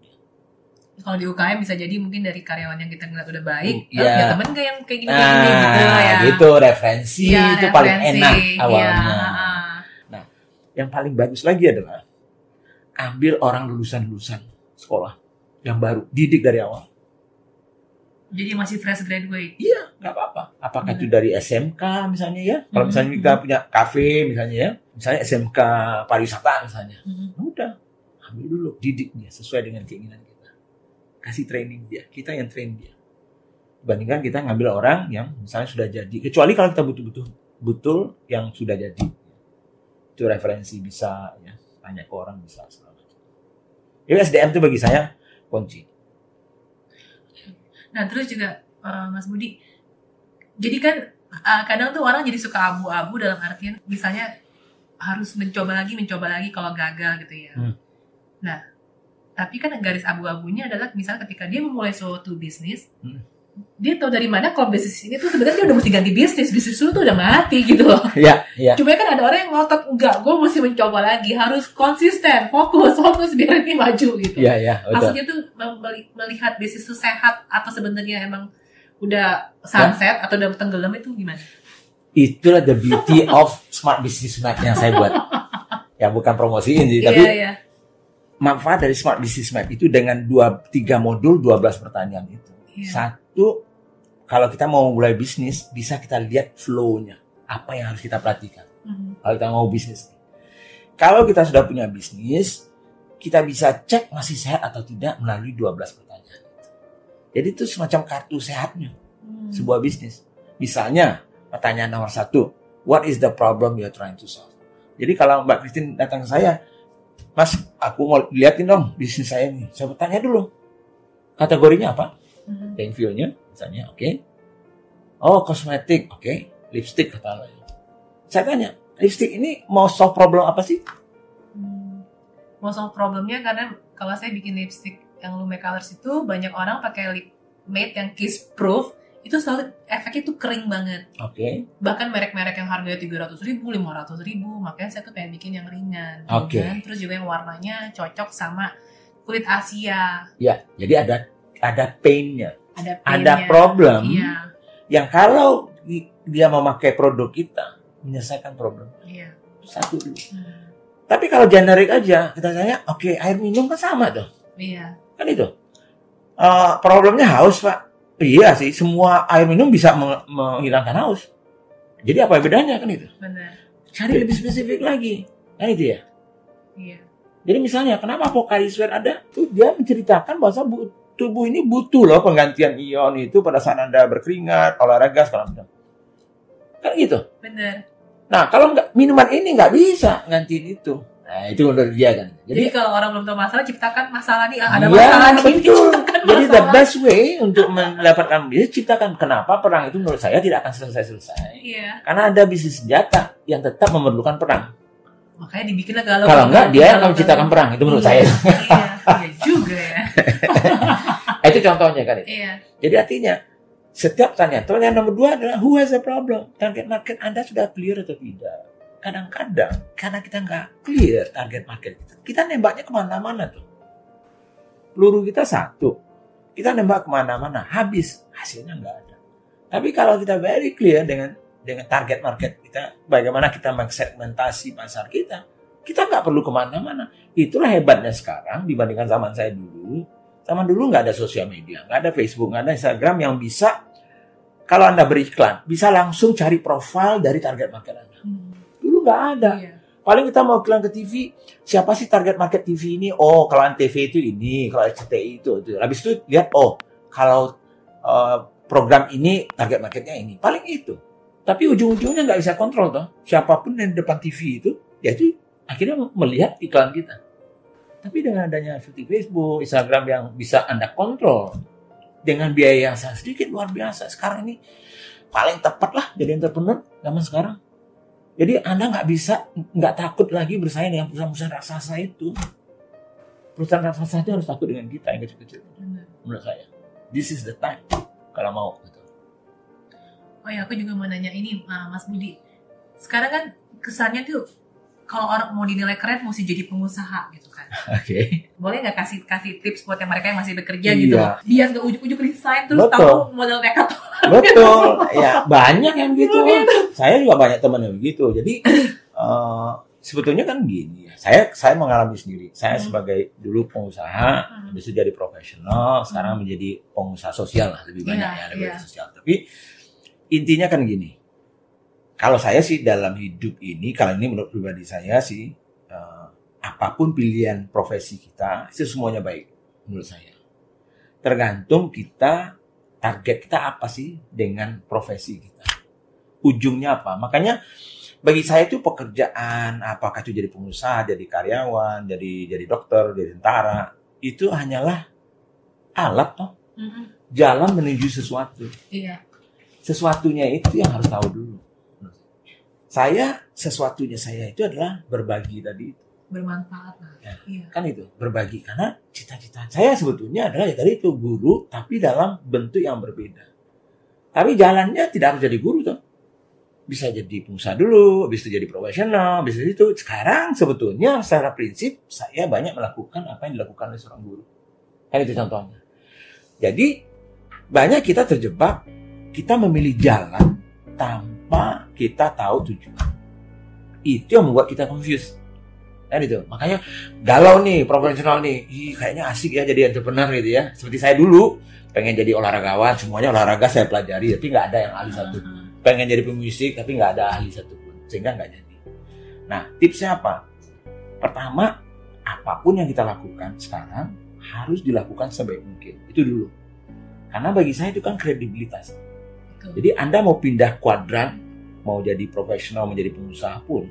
Kalau di UKM bisa jadi mungkin dari karyawan yang kita ngeliat udah baik, Hmm, iya. ya temen gak yang kayak gini kayak gini gitu Nah, ya. gitu referensi Iya, itu paling referensi. enak Iya, awalnya. ah. Yang paling bagus lagi adalah ambil orang lulusan-lulusan sekolah yang baru, didik dari awal. Jadi masih fresh graduate. Iya, nggak apa-apa. Apakah Benar. itu dari SMK misalnya ya? Kalau Mhm. misalnya kita punya kafe misalnya ya, misalnya SMK pariwisata misalnya, Hmm. udah ambil dulu didik dia sesuai dengan keinginan. Kasih training dia, kita yang train dia. Dibandingkan kita ngambil orang yang misalnya sudah jadi. Kecuali kalau kita butuh-butuh betul yang sudah jadi. Itu referensi bisa ya, tanya ke orang bisa segala macam. Jadi SDM itu bagi saya kunci. Nah terus juga eh, Mas Budi, jadi kan eh, kadang tuh orang jadi suka abu-abu dalam artian misalnya harus mencoba lagi, mencoba lagi kalau gagal gitu ya. Hmm. Nah, tapi kan garis abu-abunya adalah misalnya ketika dia memulai suatu bisnis, Hmm. dia tahu dari mana kalau bisnis ini tuh sebenarnya dia udah mesti ganti bisnis, bisnis lu tuh udah mati gitu loh. Iya, iya. Cuma kan ada orang yang ngotot enggak, gue mesti mencoba lagi, harus konsisten, fokus, fokus biar ini maju gitu. Iya, iya. Maksudnya tuh melihat bisnis itu sehat atau sebenarnya emang udah sunset atau udah tenggelam itu gimana? Itulah the beauty of smart business map yang saya buat. ya bukan promosiin sih, tapi Iya, iya. Manfaat dari smart business map itu dengan dua tiga modul 12 pertanyaan itu. Iya. Satu, kalau kita mau mulai bisnis, bisa kita lihat flow-nya. Apa yang harus kita perhatikan Mhm. kalau kita mau bisnis. Kalau kita sudah punya bisnis, kita bisa cek masih sehat atau tidak melalui 12 pertanyaan. Jadi itu semacam kartu sehatnya Hmm. sebuah bisnis. Misalnya, pertanyaan nomor satu, what is the problem you're trying to solve? Jadi kalau Mbak Christine datang ke saya, Mas, aku mau liatin dong bisnis saya ini. Saya bertanya dulu, kategorinya apa? Mhm. Field-nya, misalnya, oke. Oh, kosmetik, oke. Lipstick kata. Saya tanya, lipstick ini mau solve problem apa sih? Hmm. Mau solve problemnya karena kalau saya bikin lipstick yang Lume Colors itu banyak orang pakai lip matte yang kiss proof itu selalu efeknya tuh kering banget. Oke. Bahkan merek-merek yang harganya 300 ribu, 500 ribu, makanya saya tuh pengen bikin yang ringan. Oke. kan? Terus juga yang warnanya cocok sama kulit Asia. Ya, jadi ada ada pain-nya, Ada ada paint-nya. problem Iya, yang kalau di- dia memakai produk kita menyelesaikan problem. iya. Satu dulu. Hmm. Tapi kalau generik aja, kita tanya, oke air minum kan sama tuh, Iya. kan itu. Eh, problemnya haus pak. Iya sih, semua air minum bisa meng- menghilangkan haus. Jadi apa bedanya kan itu? benar. Cari lebih spesifik lagi. Nah itu ya. Iya. Jadi misalnya, kenapa Pocari Sweat ada? Tuh dia menceritakan bahwa bu- tubuh ini butuh loh penggantian ion itu pada saat anda berkeringat, olahraga segala macam. Kan gitu. Benar. Nah kalau nggak minuman ini nggak bisa gantiin itu. Nah itu menurut dia kan. Jadi, kalau orang belum tahu masalah, ciptakan masalah nih. Ada Iya, masalah betul. Ciptakan Jadi the best way untuk mendapatkan bisnis ciptakan kenapa perang itu menurut saya tidak akan selesai-selesai. Iya. Karena ada bisnis senjata yang tetap memerlukan perang. Makanya dibikinlah galau. Kalau enggak dia yang akan menciptakan perang itu menurut Iya, saya. Iya, iya juga ya. itu contohnya kan. itu. Iya. Jadi artinya setiap tanya, pertanyaan nomor dua adalah who has a problem? Target market Anda sudah clear atau tidak? Kadang-kadang karena kita nggak clear target market kita, kita nembaknya ke mana-mana tuh. Peluru kita satu, kita nembak ke mana-mana, habis hasilnya nggak ada. Tapi kalau kita very clear dengan dengan target market kita, bagaimana kita mengsegmentasi pasar kita, kita nggak perlu ke mana-mana. Itulah hebatnya sekarang dibandingkan zaman saya dulu. Zaman dulu nggak ada sosial media, nggak ada Facebook, nggak ada Instagram yang bisa kalau anda beriklan bisa langsung cari profil dari target market anda. Nggak ada. Iya. Paling kita mau iklan ke TV, siapa sih target market TV ini? Oh, kalau TV itu ini, kalau RCTI itu, itu. Habis itu lihat, oh, kalau eh, program ini target marketnya ini. Paling itu. Tapi ujung-ujungnya nggak bisa kontrol toh. Siapa pun yang di depan TV itu, ya itu akhirnya melihat iklan kita. Tapi dengan adanya seperti Facebook, Instagram yang bisa Anda kontrol dengan biaya yang sangat sedikit luar biasa. Sekarang ini paling tepat lah jadi entrepreneur zaman sekarang. Jadi Anda nggak bisa, nggak takut lagi bersaing dengan perusahaan-perusahaan raksasa itu. Perusahaan raksasa itu harus takut dengan kita yang kecil-kecil. Menurut saya, this is the time kalau mau. Gitu. Oh ya, aku juga mau nanya ini, Mas Budi. Sekarang kan kesannya tuh kalau orang mau dinilai keren mesti jadi pengusaha gitu kan. Oke. Boleh nggak kasih kasih tips buat yang mereka yang masih bekerja Iya. gitu? Biar nggak ujuk-ujuk resign terus Betul. tahu modal nekat. Betul. ya banyak yang gitu. Saya juga banyak teman yang begitu. Jadi eh, sebetulnya kan gini ya. Saya saya mengalami sendiri. Saya Hmm. sebagai dulu pengusaha, Hmm. habis itu jadi profesional, sekarang menjadi pengusaha sosial lah lebih banyak Iya, ya lebih iya. banyak sosial. Tapi intinya kan gini. Kalau saya sih dalam hidup ini, kalau ini menurut pribadi saya sih, eh, apa pun pilihan profesi kita, itu semuanya baik menurut saya. Tergantung kita target kita apa sih dengan profesi kita. Ujungnya apa? Makanya bagi saya itu pekerjaan apakah itu jadi pengusaha, jadi karyawan, jadi jadi dokter, jadi tentara, itu hanyalah alat toh, Mhm. jalan menuju sesuatu. Iya. Sesuatunya itu yang harus tahu dulu. Saya sesuatunya saya itu adalah berbagi tadi Bermanfaat lah. Ya. Iya. kan itu berbagi karena cita-cita saya sebetulnya adalah ya tadi itu guru tapi dalam bentuk yang berbeda tapi jalannya tidak harus jadi guru tuh bisa jadi pengusaha dulu bisa jadi profesional bisa itu sekarang sebetulnya secara prinsip saya banyak melakukan apa yang dilakukan oleh seorang guru kan itu contohnya jadi banyak kita terjebak kita memilih jalan tanpa kita tahu tujuan. Itu yang membuat kita confused. Kan itu. Makanya galau nih profesional nih. Ih, kayaknya asik ya jadi entrepreneur gitu ya. Seperti saya dulu pengen jadi olahragawan semuanya olahraga saya pelajari tapi nggak ada yang ahli satu. Mhm. pengen jadi pemusik tapi nggak ada ahli satu pun sehingga nggak jadi. Nah tipsnya apa? Pertama apa pun yang kita lakukan sekarang harus dilakukan sebaik mungkin. Itu dulu. Karena bagi saya itu kan kredibilitas Jadi anda mau pindah kuadran mau jadi profesional menjadi pengusaha pun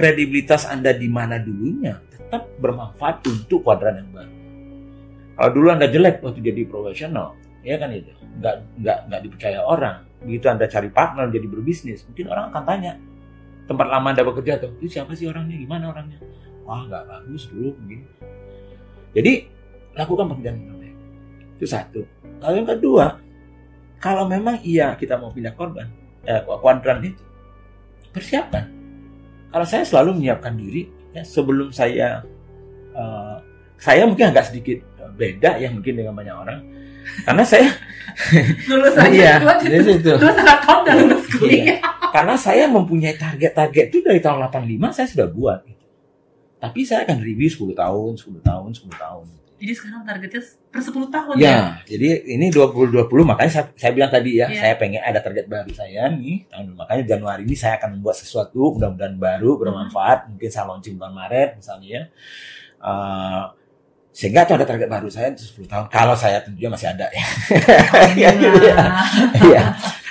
kredibilitas Anda di mana dulunya tetap bermanfaat untuk kuadran yang baru. Kalau dulu Anda jelek waktu jadi profesional, ya kan itu, nggak nggak nggak dipercaya orang. Begitu Anda cari partner jadi berbisnis, mungkin orang akan tanya tempat lama Anda bekerja tuh, itu siapa sih orangnya, gimana orangnya? Wah nggak bagus dulu begini. Jadi lakukan pekerjaan yang terbaik. Itu satu. Lalu yang kedua, kalau memang iya kita mau pindah korban, eh, kuadran itu, persiapkan kalau saya selalu menyiapkan diri ya sebelum saya eh, saya mungkin agak sedikit beda ya mungkin dengan banyak orang karena saya Lulus aja. iya jadi itu Lulus udah lulus Iya. kuliah. karena saya mempunyai target-target itu dari tahun 85 saya sudah buat gitu. tapi saya akan review 10 tahun 10 tahun 10 tahun Jadi sekarang targetnya per 10 tahun Ya, jadi ini 2020 makanya saya, saya bilang tadi ya, Iya. saya pengen ada target baru saya nih. Tahun makanya Januari ini saya akan membuat sesuatu mudah-mudahan baru bermanfaat. Mungkin saya launching bulan Maret misalnya ya. Eh, sehingga itu ada target baru saya untuk 10 tahun kalau saya tentunya masih ada ya. Alhamdulillah. Iya.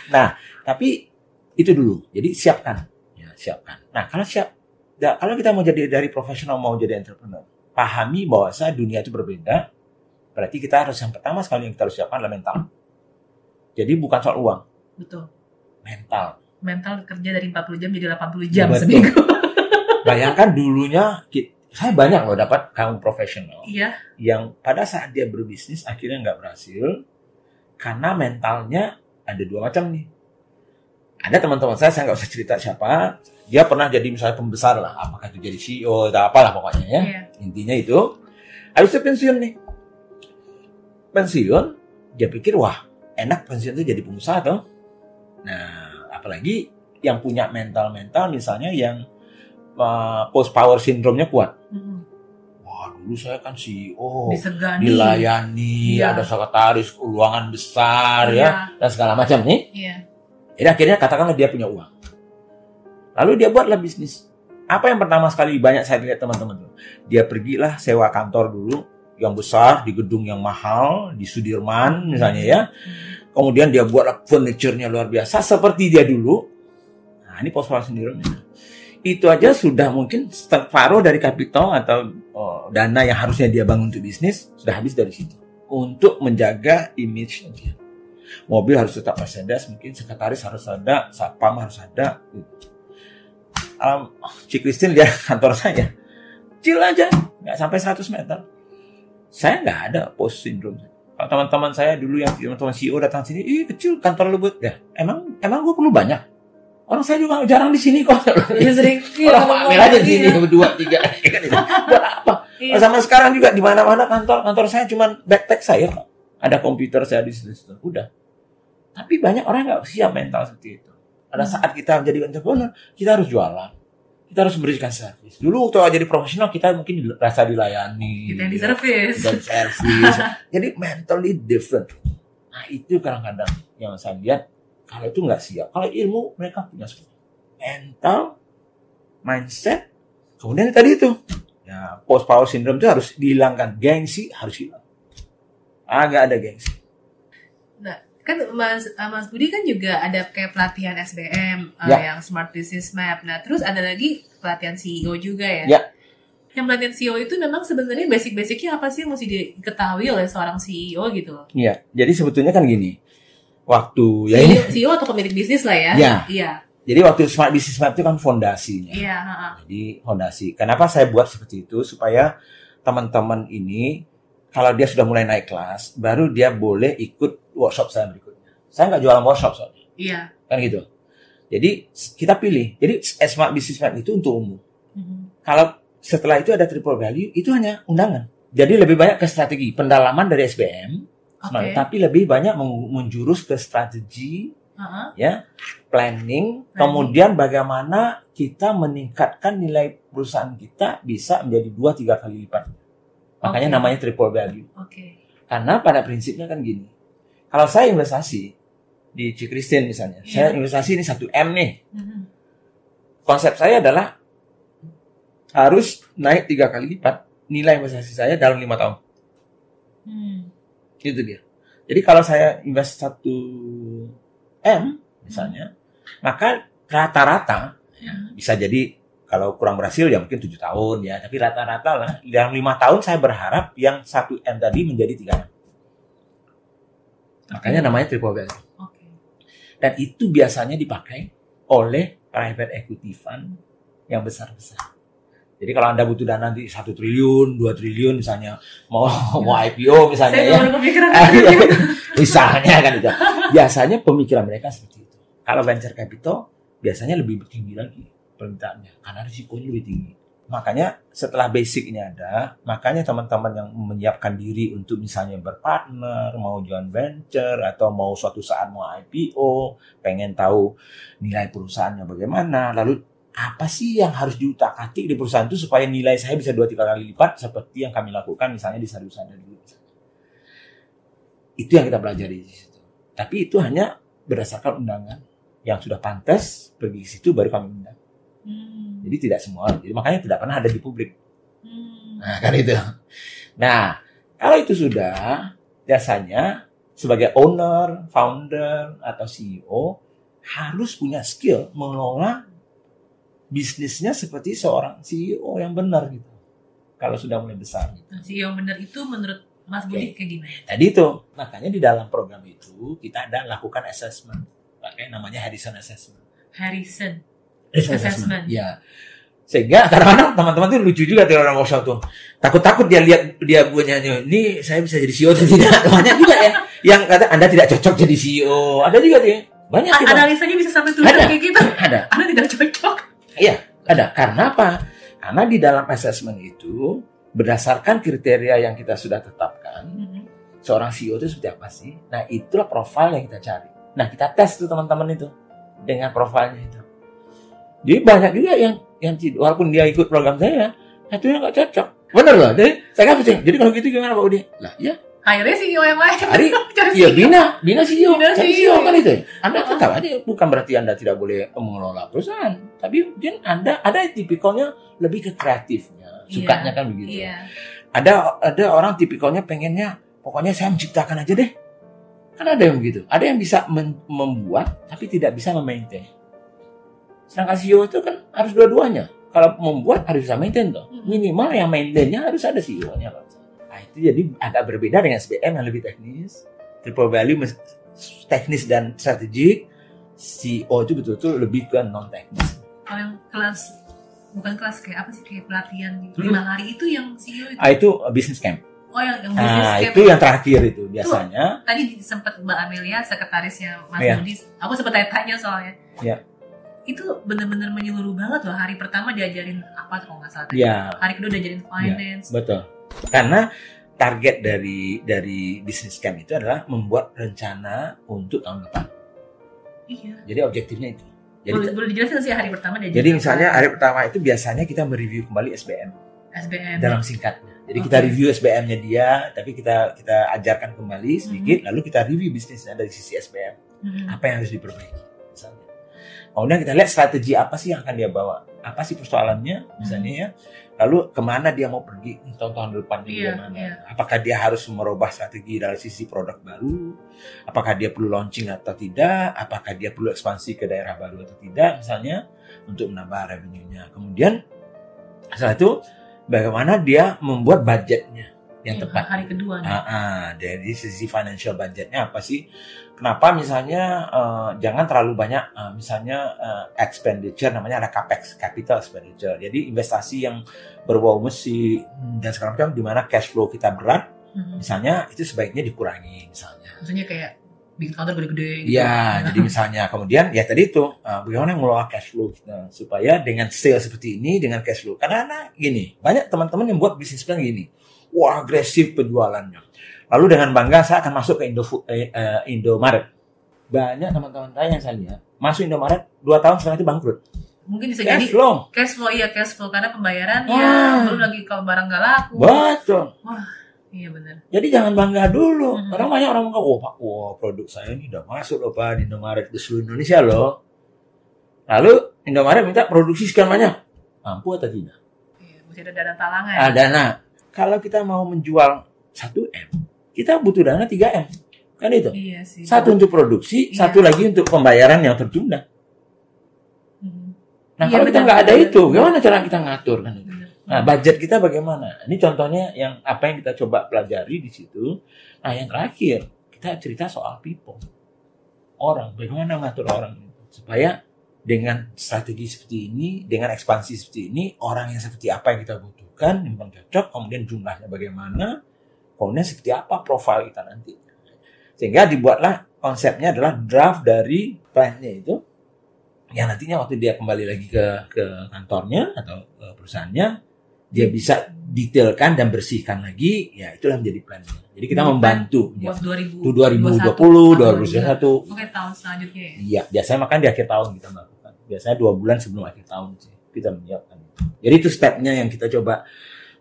Nah, tapi itu dulu. Jadi siapkan, ya siapkan. Nah, kalau siap, da- kalau kita mau jadi dari profesional mau jadi entrepreneur, pahami bahwa saya dunia itu berbeda. Berarti kita harus yang pertama sekali yang kita harus siapkan adalah mental. Jadi bukan soal uang, Betul. mental. Mental kerja dari 40 jam jadi 80 jam Betul. seminggu. Bayangkan dulunya saya banyak loh dapat kaum profesional Iya. yang pada saat dia berbisnis akhirnya nggak berhasil karena mentalnya ada dua macam nih. Ada teman-teman saya, saya nggak usah cerita siapa, dia pernah jadi misalnya pembesar lah, apakah itu jadi CEO atau apalah pokoknya ya. Iya. Intinya itu, habis itu pensiun nih. Pensiun, dia pikir wah enak pensiun itu jadi pengusaha tuh. Nah, apalagi yang punya mental-mental misalnya yang post power syndrome-nya kuat. Mhm. Wah dulu saya kan CEO, Disegani. dilayani, Iya. ada sekretaris keuangan besar Iya. ya, dan segala macam nih. Iya. Jadi akhirnya katakanlah dia punya uang. Lalu dia buatlah bisnis. Apa yang pertama sekali banyak saya lihat teman-teman. Dia pergilah sewa kantor dulu yang besar di gedung yang mahal di Sudirman misalnya ya. Kemudian dia buatlah furniture-nya luar biasa seperti dia dulu. Nah, ini post syndrome. Itu aja sudah mungkin separuh dari kapital atau oh, dana yang harusnya dia bangun untuk bisnis sudah habis dari situ untuk menjaga image dia. Mobil harus tetap Mercedes, mungkin sekretaris harus ada, satpam harus ada. Um, Cik Christine lihat kantor saya, kecil aja, nggak sampai 100 meter. Saya nggak ada post syndrome. Kalau teman-teman saya dulu yang teman-teman CEO datang sini, ih kecil kantor lu buat, ya emang emang gue perlu banyak. Orang saya juga jarang di sini kok. Lebih sering. Orang ambil aja di sini berdua tiga. Buat apa? Iya. Sama sekarang juga di mana-mana kantor kantor saya cuma backpack saya kok. Ada komputer saya di situ. Udah. Tapi banyak orang nggak siap mental seperti itu. Pada Hmm. saat kita menjadi entrepreneur, kita harus jualan. Kita harus memberikan servis. Dulu waktu jadi profesional kita mungkin rasa dilayani. Kita yang di service. Kita di servis. jadi mentally different. Nah itu kadang-kadang yang saya lihat kalau itu nggak siap. Kalau ilmu mereka punya semua. Mental, mindset, kemudian tadi itu ya post power syndrome itu harus dihilangkan. Gengsi harus hilang. Ah nggak ada gengsi. Kan Mas uh, Mas Budi kan juga ada kayak pelatihan SBM uh, Ya. yang Smart Business Map. Nah, terus ada lagi pelatihan CEO juga ya. Ya. Yang pelatihan CEO itu memang sebenarnya basic-basicnya apa sih yang mesti diketahui oleh seorang CEO gitu loh. Iya. Jadi sebetulnya kan gini. Waktu ya ini. CEO, CEO atau pemilik bisnis lah ya. Ya. Iya. Jadi waktu smart business map itu kan fondasinya. Iya. Jadi fondasi. Kenapa saya buat seperti itu supaya teman-teman ini kalau dia sudah mulai naik kelas, baru dia boleh ikut workshop saya berikutnya. Saya nggak jualan workshop soalnya, Iya. kan gitu. Jadi kita pilih. Jadi smart business map itu untuk umum. Mhm. Kalau setelah itu ada triple value, itu hanya undangan. Jadi lebih banyak ke strategi pendalaman dari SBM, Oke. tapi lebih banyak menjurus ke strategi Ha-ha. ya planning kemudian bagaimana kita meningkatkan nilai perusahaan kita bisa menjadi dua tiga kali lipat makanya Oke. namanya triple value Oke. karena pada prinsipnya kan gini kalau saya investasi di Ci Christine misalnya Iya. saya investasi ini satu m nih Mhm. konsep saya adalah harus naik tiga kali lipat nilai investasi saya dalam lima tahun Hmm. itu dia jadi kalau saya invest satu m misalnya maka rata-rata ya, bisa jadi kalau kurang berhasil ya mungkin tujuh tahun ya. Tapi rata-rata lah dalam lima tahun saya berharap yang satu m tadi menjadi tiga m. Makanya namanya triple value Oke. dan itu biasanya dipakai oleh private equity fund yang besar-besar. Jadi kalau anda butuh dana di satu triliun dua triliun misalnya mau mau IPO misalnya Saya ya. gitu. misalnya kan itu. Biasanya pemikiran mereka seperti itu. Kalau venture capital biasanya lebih tinggi lagi permintaannya karena risikonya lebih tinggi makanya setelah basic ini ada makanya teman-teman yang menyiapkan diri untuk misalnya berpartner mau joint venture atau mau suatu saat mau IPO pengen tahu nilai perusahaannya bagaimana lalu apa sih yang harus diutak-atik di perusahaan itu supaya nilai saya bisa dua tiga kali lipat seperti yang kami lakukan misalnya di Sadu Sada dulu itu yang kita pelajari di situ. Tapi itu hanya berdasarkan undangan yang sudah pantas pergi ke situ baru kami undang. Hmm. Jadi tidak semua. Jadi makanya tidak pernah ada di publik. Hmm. Nah, kan itu. Nah, kalau itu sudah biasanya sebagai owner, founder atau CEO harus punya skill mengelola bisnisnya seperti seorang CEO yang benar gitu. Kalau sudah mulai besar gitu. Nah, CEO benar itu menurut Mas Budi kayak gimana? Tadi itu, makanya di dalam program itu kita ada lakukan assessment, pakai namanya Harrison Assessment. Harrison. Harrison Assessment. Ya. Sehingga kadang-kadang teman-teman tuh lucu juga tuh orang workshop tuh. Takut-takut dia lihat dia punya ini saya bisa jadi CEO atau tidak. Banyak juga ya yang kata Anda tidak cocok jadi CEO. Ada juga tuh. ya. Banyak A- juga. Analisanya bisa sampai tulisan Ada. kayak gitu. Ada. Anda tidak cocok. Iya, ada. Karena apa? Karena di dalam assessment itu berdasarkan kriteria yang kita sudah tetapkan, Mhm. seorang CEO itu seperti apa sih? Nah, itulah profil yang kita cari. Nah, kita tes tuh teman-teman itu dengan profilnya itu. Jadi banyak juga yang yang walaupun dia ikut program saya, satunya nggak cocok. Bener loh. Jadi saya kan pusing. Jadi kalau gitu gimana Pak Udi? Lah, ya Akhirnya CEO yang lain. cari Iya CEO. bina, bina CEO, Bina CEO. CEO kan itu. Anda tetap aja bukan berarti Anda tidak boleh mengelola perusahaan, tapi mungkin Anda ada tipikalnya lebih ke kreatifnya, sukanya kan begitu. Iya. Ada ada orang tipikalnya pengennya pokoknya saya menciptakan aja deh. Kan ada yang begitu. Ada yang bisa membuat tapi tidak bisa memaintain. Sedangkan CEO itu kan harus dua-duanya. Kalau membuat harus bisa maintain tuh. Hmm. Minimal yang maintainnya harus ada CEO-nya. Nah itu jadi agak berbeda dengan SBM yang lebih teknis. Triple value teknis dan strategi, CEO itu betul-betul lebih ke non teknis. Kalau yang kelas bukan kelas kayak apa sih kayak pelatihan Hmm. lima hari itu yang CEO itu. Ah itu uh, business camp. Oh yang yang business Nah, camp itu yang terakhir itu biasanya. tadi sempat Mbak Amelia sekretarisnya Mas. Budi aku sempat tanya-tanya soalnya Iya. Itu bener-bener menyeluruh banget loh hari pertama diajarin apa kalau nggak salah tadi. Ya, hari kedua diajarin finance betul. Karena target dari dari business camp itu adalah membuat rencana untuk tahun depan. iya Jadi objektifnya itu. Jadi boleh, boleh dijelasin sih hari pertama diajarin jadi misalnya hari pertama itu biasanya kita mereview kembali SBM SBM dalam singkatnya. Jadi Oke. kita review SBM-nya dia, tapi kita kita ajarkan kembali sedikit, Mhm. lalu kita review bisnisnya dari sisi SBM. Mhm. Apa yang harus diperbaiki. Kemudian kita lihat strategi apa sih yang akan dia bawa, apa sih persoalannya misalnya ya. Lalu ke mana dia mau pergi tahun tahun depannya Iya, gimana? iya. Apakah dia harus merubah strategi dari sisi produk baru? Apakah dia perlu launching atau tidak? Apakah dia perlu ekspansi ke daerah baru atau tidak misalnya untuk menambah revenue-nya. Kemudian setelah itu bagaimana dia membuat budgetnya yang Iya, tepat. hari kedua nih. Ah, ah, dari sisi financial budgetnya apa sih? Kenapa misalnya eh, jangan terlalu banyak eh, misalnya eh, expenditure namanya ada capex, capital expenditure. Jadi investasi yang berbau mesin dan segala macam di mana cash flow kita berat, Mhm. misalnya itu sebaiknya dikurangi misalnya. maksudnya kayak bikin kantor gede-gede gitu. Iya, jadi misalnya kemudian ya tadi itu eh, bagaimana mengelola cash flow kita supaya dengan sales seperti ini dengan cash flow. Karena nah, gini, banyak teman-teman yang buat bisnis plan gini. Wah, agresif penjualannya. Lalu dengan bangga saya akan masuk ke Indo eh, eh, Indomaret. Banyak teman-teman saya yang saya lihat masuk Indomaret dua tahun setelah itu bangkrut. mungkin bisa jadi Cash flow. cash flow iya cash flow karena pembayaran Wah. ya belum lagi kalau barang nggak laku Betul. iya benar Jadi jangan bangga dulu. Mhm. Orang banyak orang bangga, oh pak, wah produk saya ini udah masuk loh pak di Indomaret di seluruh Indonesia loh. Lalu Indomaret minta produksi sekian banyak, mampu atau tidak? iya, mesti ada dana talangan Ah, dana. Kalau kita mau menjual 1 m, kita butuh dana 3 m, kan itu. iya sih Satu untuk produksi, Iya. satu lagi untuk pembayaran yang tertunda. Mhm. Nah Iya, kalau kita nggak ada benar. itu, gimana cara kita ngatur kan itu? Nah, budget kita bagaimana? Ini contohnya yang apa yang kita coba pelajari di situ. Nah, yang terakhir, kita cerita soal people. Orang, bagaimana mengatur orang. Supaya dengan strategi seperti ini, dengan ekspansi seperti ini, orang yang seperti apa yang kita butuhkan, yang cocok, kemudian jumlahnya bagaimana, kemudian seperti apa profil kita nanti. Sehingga dibuatlah konsepnya adalah draft dari plan-nya itu, yang nantinya waktu dia kembali lagi ke ke kantornya atau ke perusahaannya, dia bisa detailkan dan bersihkan lagi, ya itulah menjadi plannya. Jadi kita Buat- membantu. Ya. buat 2000 Itu 2020, 2021. Oke tahun selanjutnya ya. Iya, biasanya makan di akhir tahun kita melakukan. Biasanya dua bulan sebelum akhir tahun sih kita menyiapkan. Jadi itu stepnya yang kita coba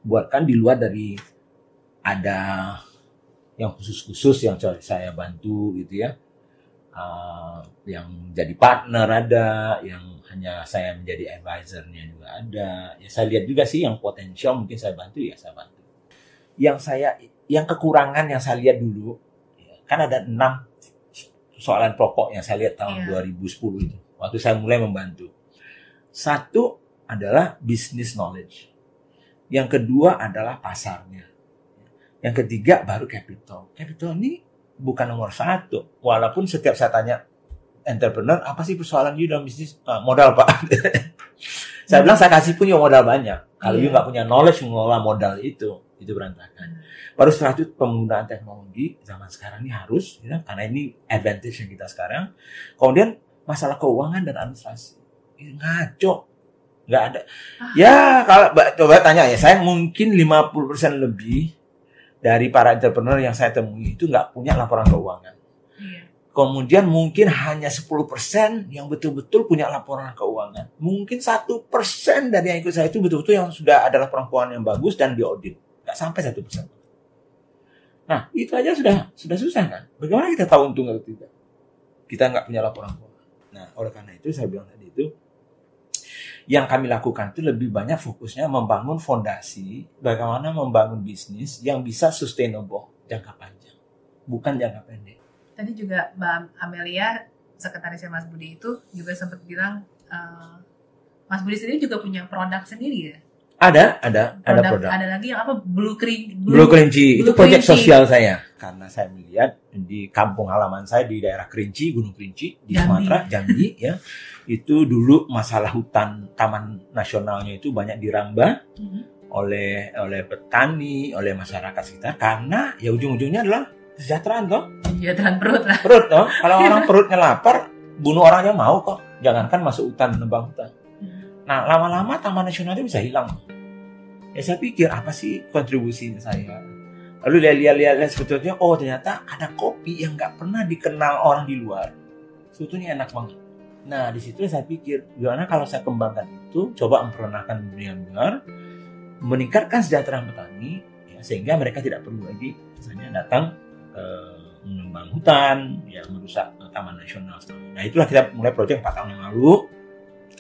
buatkan di luar dari ada yang khusus-khusus yang saya bantu gitu ya. Uh, yang jadi partner ada, yang hanya saya menjadi advisornya juga ada. Ya saya lihat juga sih yang potensial mungkin saya bantu ya saya bantu. Yang saya yang kekurangan yang saya lihat dulu ya, kan ada enam soalan pokok yang saya lihat tahun Iya. 2010 itu waktu saya mulai membantu. Satu adalah business knowledge. Yang kedua adalah pasarnya. Yang ketiga baru capital. Capital ini bukan nomor satu. Walaupun setiap saya tanya entrepreneur apa sih persoalan you dalam bisnis Ah, modal pak. saya bilang saya kasih punya modal banyak. Kalau Iya. you nggak punya knowledge mengelola modal itu, itu berantakan. Baru setelah itu penggunaan teknologi zaman sekarang ini harus, ya, karena ini advantage yang kita sekarang. Kemudian masalah keuangan dan administrasi, Ini ngaco, nggak ada. Ah. Ya kalau coba tanya ya, saya mungkin 50% lebih dari para entrepreneur yang saya temui itu nggak punya laporan keuangan. Iya. Kemudian mungkin hanya 10% yang betul-betul punya laporan keuangan. Mungkin satu persen dari yang ikut saya itu betul-betul yang sudah ada laporan keuangan yang bagus dan diaudit. Nggak sampai satu persen. Nah, itu aja sudah sudah susah kan? Bagaimana kita tahu untung atau tidak? Kita nggak punya laporan keuangan. Nah, oleh karena itu saya bilang tadi itu, yang kami lakukan itu lebih banyak fokusnya membangun fondasi, bagaimana membangun bisnis yang bisa sustainable jangka panjang, bukan jangka pendek. Tadi juga Mbak Amelia, sekretarisnya Mas Budi itu juga sempat bilang eh, Mas Budi sendiri juga punya produk sendiri ya. Ada, ada, ada Produk, produk. ada lagi yang apa blue cream Blue Kelinci, itu Blue proyek Kelinci. sosial saya. karena saya melihat di kampung halaman saya di daerah Kerinci, Gunung Kerinci di Jambi. Sumatera, Jambi ya. Itu dulu masalah hutan taman nasionalnya itu banyak dirambah Mhm. oleh oleh petani, oleh masyarakat sekitar karena ya ujung-ujungnya adalah kesejahteraan toh. Kesejahteraan perut lah. Perut toh. Kalau orang perutnya lapar, bunuh orangnya mau kok. Jangankan masuk hutan, nebang hutan. Nah, lama-lama taman nasional itu bisa hilang. Ya saya pikir apa sih kontribusinya saya? Lalu lihat-lihat sebetulnya, oh ternyata ada kopi yang nggak pernah dikenal orang di luar. Sebetulnya enak banget. Nah, di situ saya pikir, gimana kalau saya kembangkan itu, coba memperkenalkan dengan benar, meningkatkan kesejahteraan petani, ya, sehingga mereka tidak perlu lagi misalnya datang eh, menembang hutan, ya merusak eh, taman nasional. Nah, itulah kita mulai proyek 4 tahun yang lalu.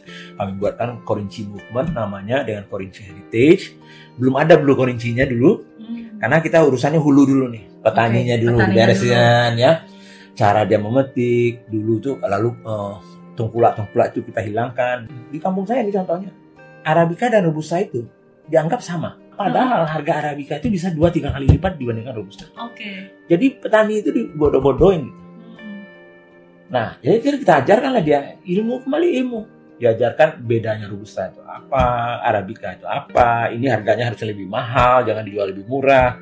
Kami buatkan Korinci Movement namanya dengan Korinci Heritage. Belum ada Blue Korincinya dulu, Hmm. karena kita urusannya hulu dulu nih. Petaninya Oke, dulu, beresin ya. Cara dia memetik dulu tuh, lalu eh, tengkulak-tengkulak itu kita hilangkan. Di kampung saya ini contohnya, Arabica dan Robusta itu dianggap sama. Padahal harga Arabica itu bisa 2-3 kali lipat dibandingkan Robusta. Oke. Jadi petani itu dibodoh-bodohin. gitu. Hmm. Nah, jadi kita, kita ajarkanlah dia ilmu kembali ilmu. Diajarkan bedanya robusta itu apa, arabica itu apa. Ini harganya harus lebih mahal, jangan dijual lebih murah.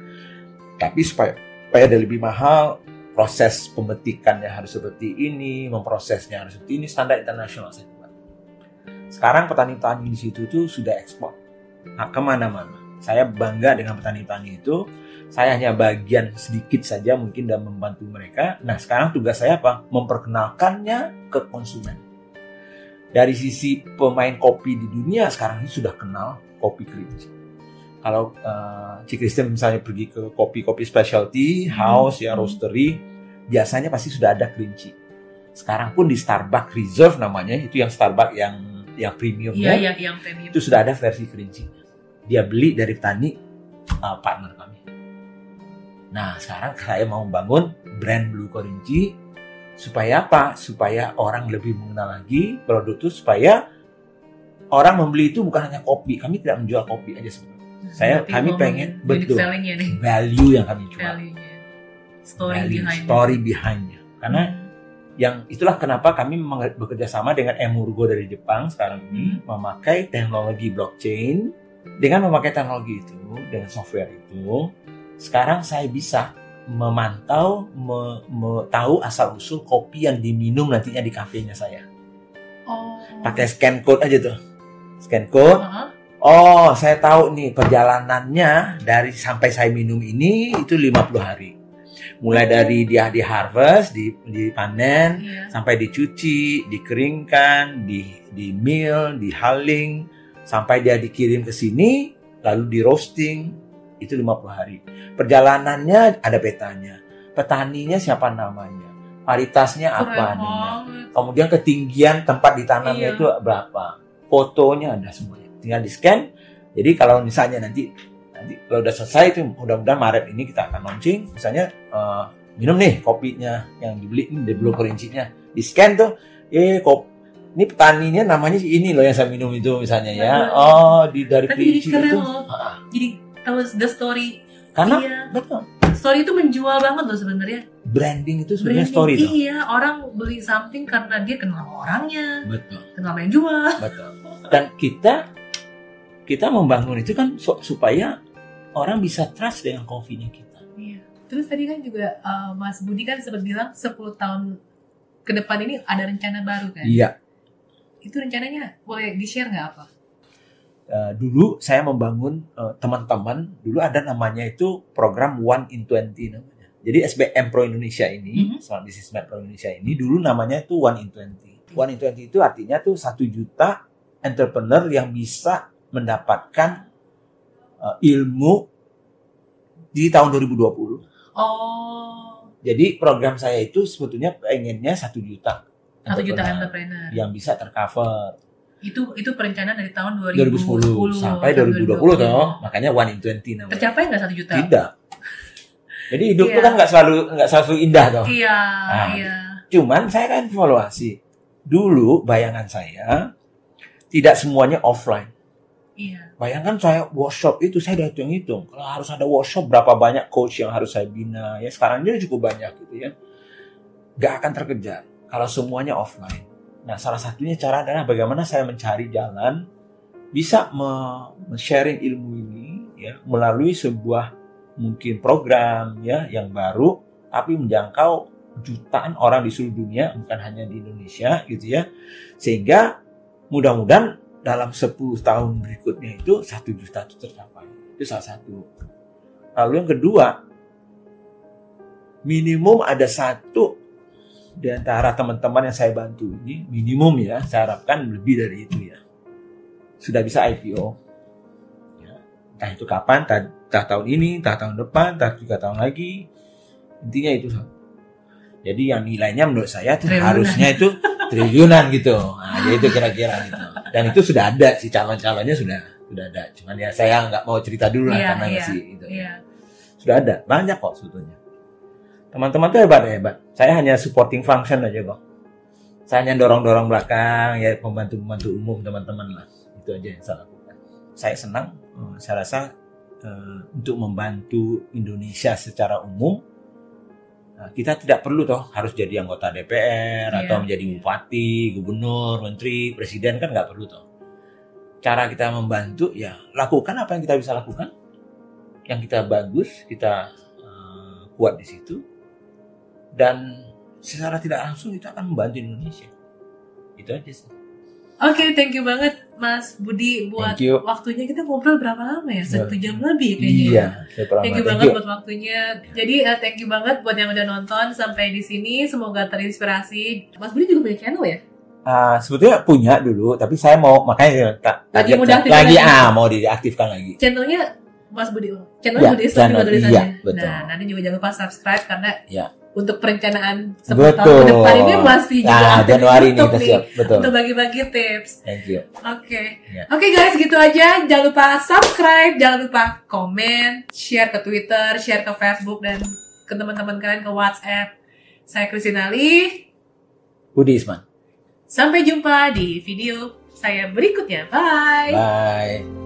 Tapi supaya supaya dia lebih mahal, proses pemetikannya harus seperti ini, memprosesnya harus seperti ini, standar internasional saya buat. Sekarang petani-petani di situ tuh sudah ekspor nah, ke mana-mana. Saya bangga dengan petani-petani itu. Saya hanya bagian sedikit saja mungkin dan membantu mereka. Nah sekarang tugas saya apa? Memperkenalkannya ke konsumen. Dari sisi pemain kopi di dunia sekarang ini sudah kenal kopi kerinci. Kalau uh, Ci Kristen misalnya pergi ke kopi-kopi specialty, house ya Hmm. roastery, biasanya pasti sudah ada kerinci. Sekarang pun di Starbucks Reserve namanya, itu yang Starbucks yang yang premium Iya, ya iya, yang premium. itu sudah ada versi kerinci. Dia beli dari petani uh, partner kami. Nah, sekarang saya mau membangun brand Blue Korinci supaya apa? Supaya orang lebih mengenal lagi produk itu supaya orang membeli itu bukan hanya kopi. Kami tidak menjual kopi aja sebenarnya. Saya- Berarti kami pengen, betul. nih. Value yang kami jual. Story Value, behind story behind-nya. Karena yang itulah kenapa kami bekerja sama dengan Emurgo dari Jepang sekarang ini memakai teknologi blockchain dengan memakai teknologi itu dengan software itu sekarang saya bisa memantau me, me- tahu asal usul kopi yang diminum nantinya di kafenya saya Oh. pakai scan code aja tuh scan code Heeh. Oh saya tahu nih perjalanannya dari sampai saya minum ini itu 50 hari mulai dari dia di harvest di dipanen Iya. sampai dicuci, dikeringkan, di di mill, di hulling, sampai dia dikirim ke sini, lalu di roasting, itu 50 hari. Perjalanannya ada petanya. Petaninya siapa namanya? Varietasnya apa banget. Kemudian ketinggian tempat ditanamnya Iya. itu berapa. Fotonya ada semuanya. Tinggal di scan. Jadi kalau misalnya nanti nanti kalau udah selesai itu mudah-mudahan Maret ini kita akan launching misalnya eh, minum nih kopinya yang dibeli ini dari Blue Korincinya di scan tuh eh kop ini petaninya namanya ini loh yang saya minum itu misalnya ya oh di dari Tapi keren itu loh. Jadi tahu the story. karena Iya. betul Story itu menjual banget loh sebenarnya. branding itu sebenarnya story tuh Iya, orang beli something karena dia kenal orangnya, betul kenal yang jual. betul dan kita kita membangun itu kan su- supaya orang bisa trust dengan kopinya kita Iya. Terus tadi kan juga uh, Mas Budi kan sempat bilang 10 tahun ke depan ini ada rencana baru kan? iya Itu rencananya boleh di-share nggak apa? Eh, dulu saya membangun eh, teman-teman dulu ada namanya itu program One in 20 namanya. Jadi SBM Pro Indonesia ini, Mhm. Smart Business Map Pro Indonesia ini dulu namanya itu One in 20. One in 20 itu artinya tuh satu juta entrepreneur yang bisa mendapatkan eh, ilmu di tahun 2020. Oh, Jadi program saya itu sebetulnya pengennya satu juta satu juta entrepreneur yang bisa tercover Itu itu perencanaan dari tahun 2010 2010, sampai 2020 toh. Makanya One in 20 namanya. Tercapai nggak satu juta? Tidak. Jadi hidup itu Iya. kan nggak selalu nggak selalu indah toh. Iya, Ah. iya. Cuman saya kan evaluasi. Dulu bayangan saya tidak semuanya offline. Iya. Bayangkan saya workshop itu saya udah hitung-hitung. Kalau harus ada workshop berapa banyak coach yang harus saya bina. Ya sekarang ini cukup banyak gitu ya. Gak akan terkejar kalau semuanya offline. Nah salah satunya cara adalah bagaimana saya mencari jalan bisa me-sharing ilmu ini ya melalui sebuah mungkin program ya yang baru tapi menjangkau jutaan orang di seluruh dunia bukan hanya di Indonesia gitu ya sehingga mudah-mudahan dalam 10 tahun berikutnya itu satu juta itu tercapai. Itu salah satu. Lalu yang kedua minimum ada satu di antara teman-teman yang saya bantu ini minimum ya saya harapkan lebih dari itu ya. Sudah bisa IPO ya, entah itu kapan entah, entah tahun ini entah tahun depan entah tiga tahun lagi. Intinya itu jadi yang nilainya menurut saya Triliunan. harusnya itu triliunan gitu. Nah, jadi itu kira-kira gitu. Dan itu sudah ada si calon-calonnya sudah sudah ada. Cuman ya saya nggak mau cerita dulu lah Iya, karena iya, masih itu Iya. sudah ada banyak kok sebetulnya. Teman-teman tuh hebat hebat. Saya hanya supporting function aja kok. Saya hanya dorong-dorong belakang ya pembantu-pembantu umum teman-teman lah. Itu aja yang saya lakukan. Saya senang eh, saya rasa eh, untuk membantu Indonesia secara umum kita tidak perlu toh harus jadi anggota DPR Iya, atau menjadi bupati, gubernur, menteri, presiden kan nggak perlu toh. Cara kita membantu ya lakukan apa yang kita bisa lakukan, yang kita bagus kita eh, kuat di situ dan secara tidak langsung itu akan membantu Indonesia. Itu aja sih. Oke, thank you banget Mas Budi buat waktunya kita ngobrol berapa lama ya? Satu Iya. jam lebih kayaknya. Iya, saya pernah Thank you thank banget you. buat waktunya. Jadi uh, thank you banget buat yang udah nonton sampai di sini. Semoga terinspirasi. Mas Budi juga punya channel ya? Ah, sebetulnya punya dulu, tapi saya mau makanya tak Lagi lagi lagi. ah mau diaktifkan lagi. Channelnya Mas Budi. Channelnya Iya, Budi Islam channel- juga tulisannya. iya, betul. Nah, nanti juga jangan lupa subscribe karena Iya. Untuk perencanaan 10 Betul. tahun ke depan ini masih juga Nah, aktif Januari ini kita nih siap, betul. untuk bagi-bagi tips. Thank you. Oke. Ya. Oke guys, gitu aja. Jangan lupa subscribe, jangan lupa komen, share ke Twitter, share ke Facebook dan ke teman-teman kalian ke WhatsApp. Saya Christina Lee. Budi Isman. Sampai jumpa di video saya berikutnya. Bye. Bye.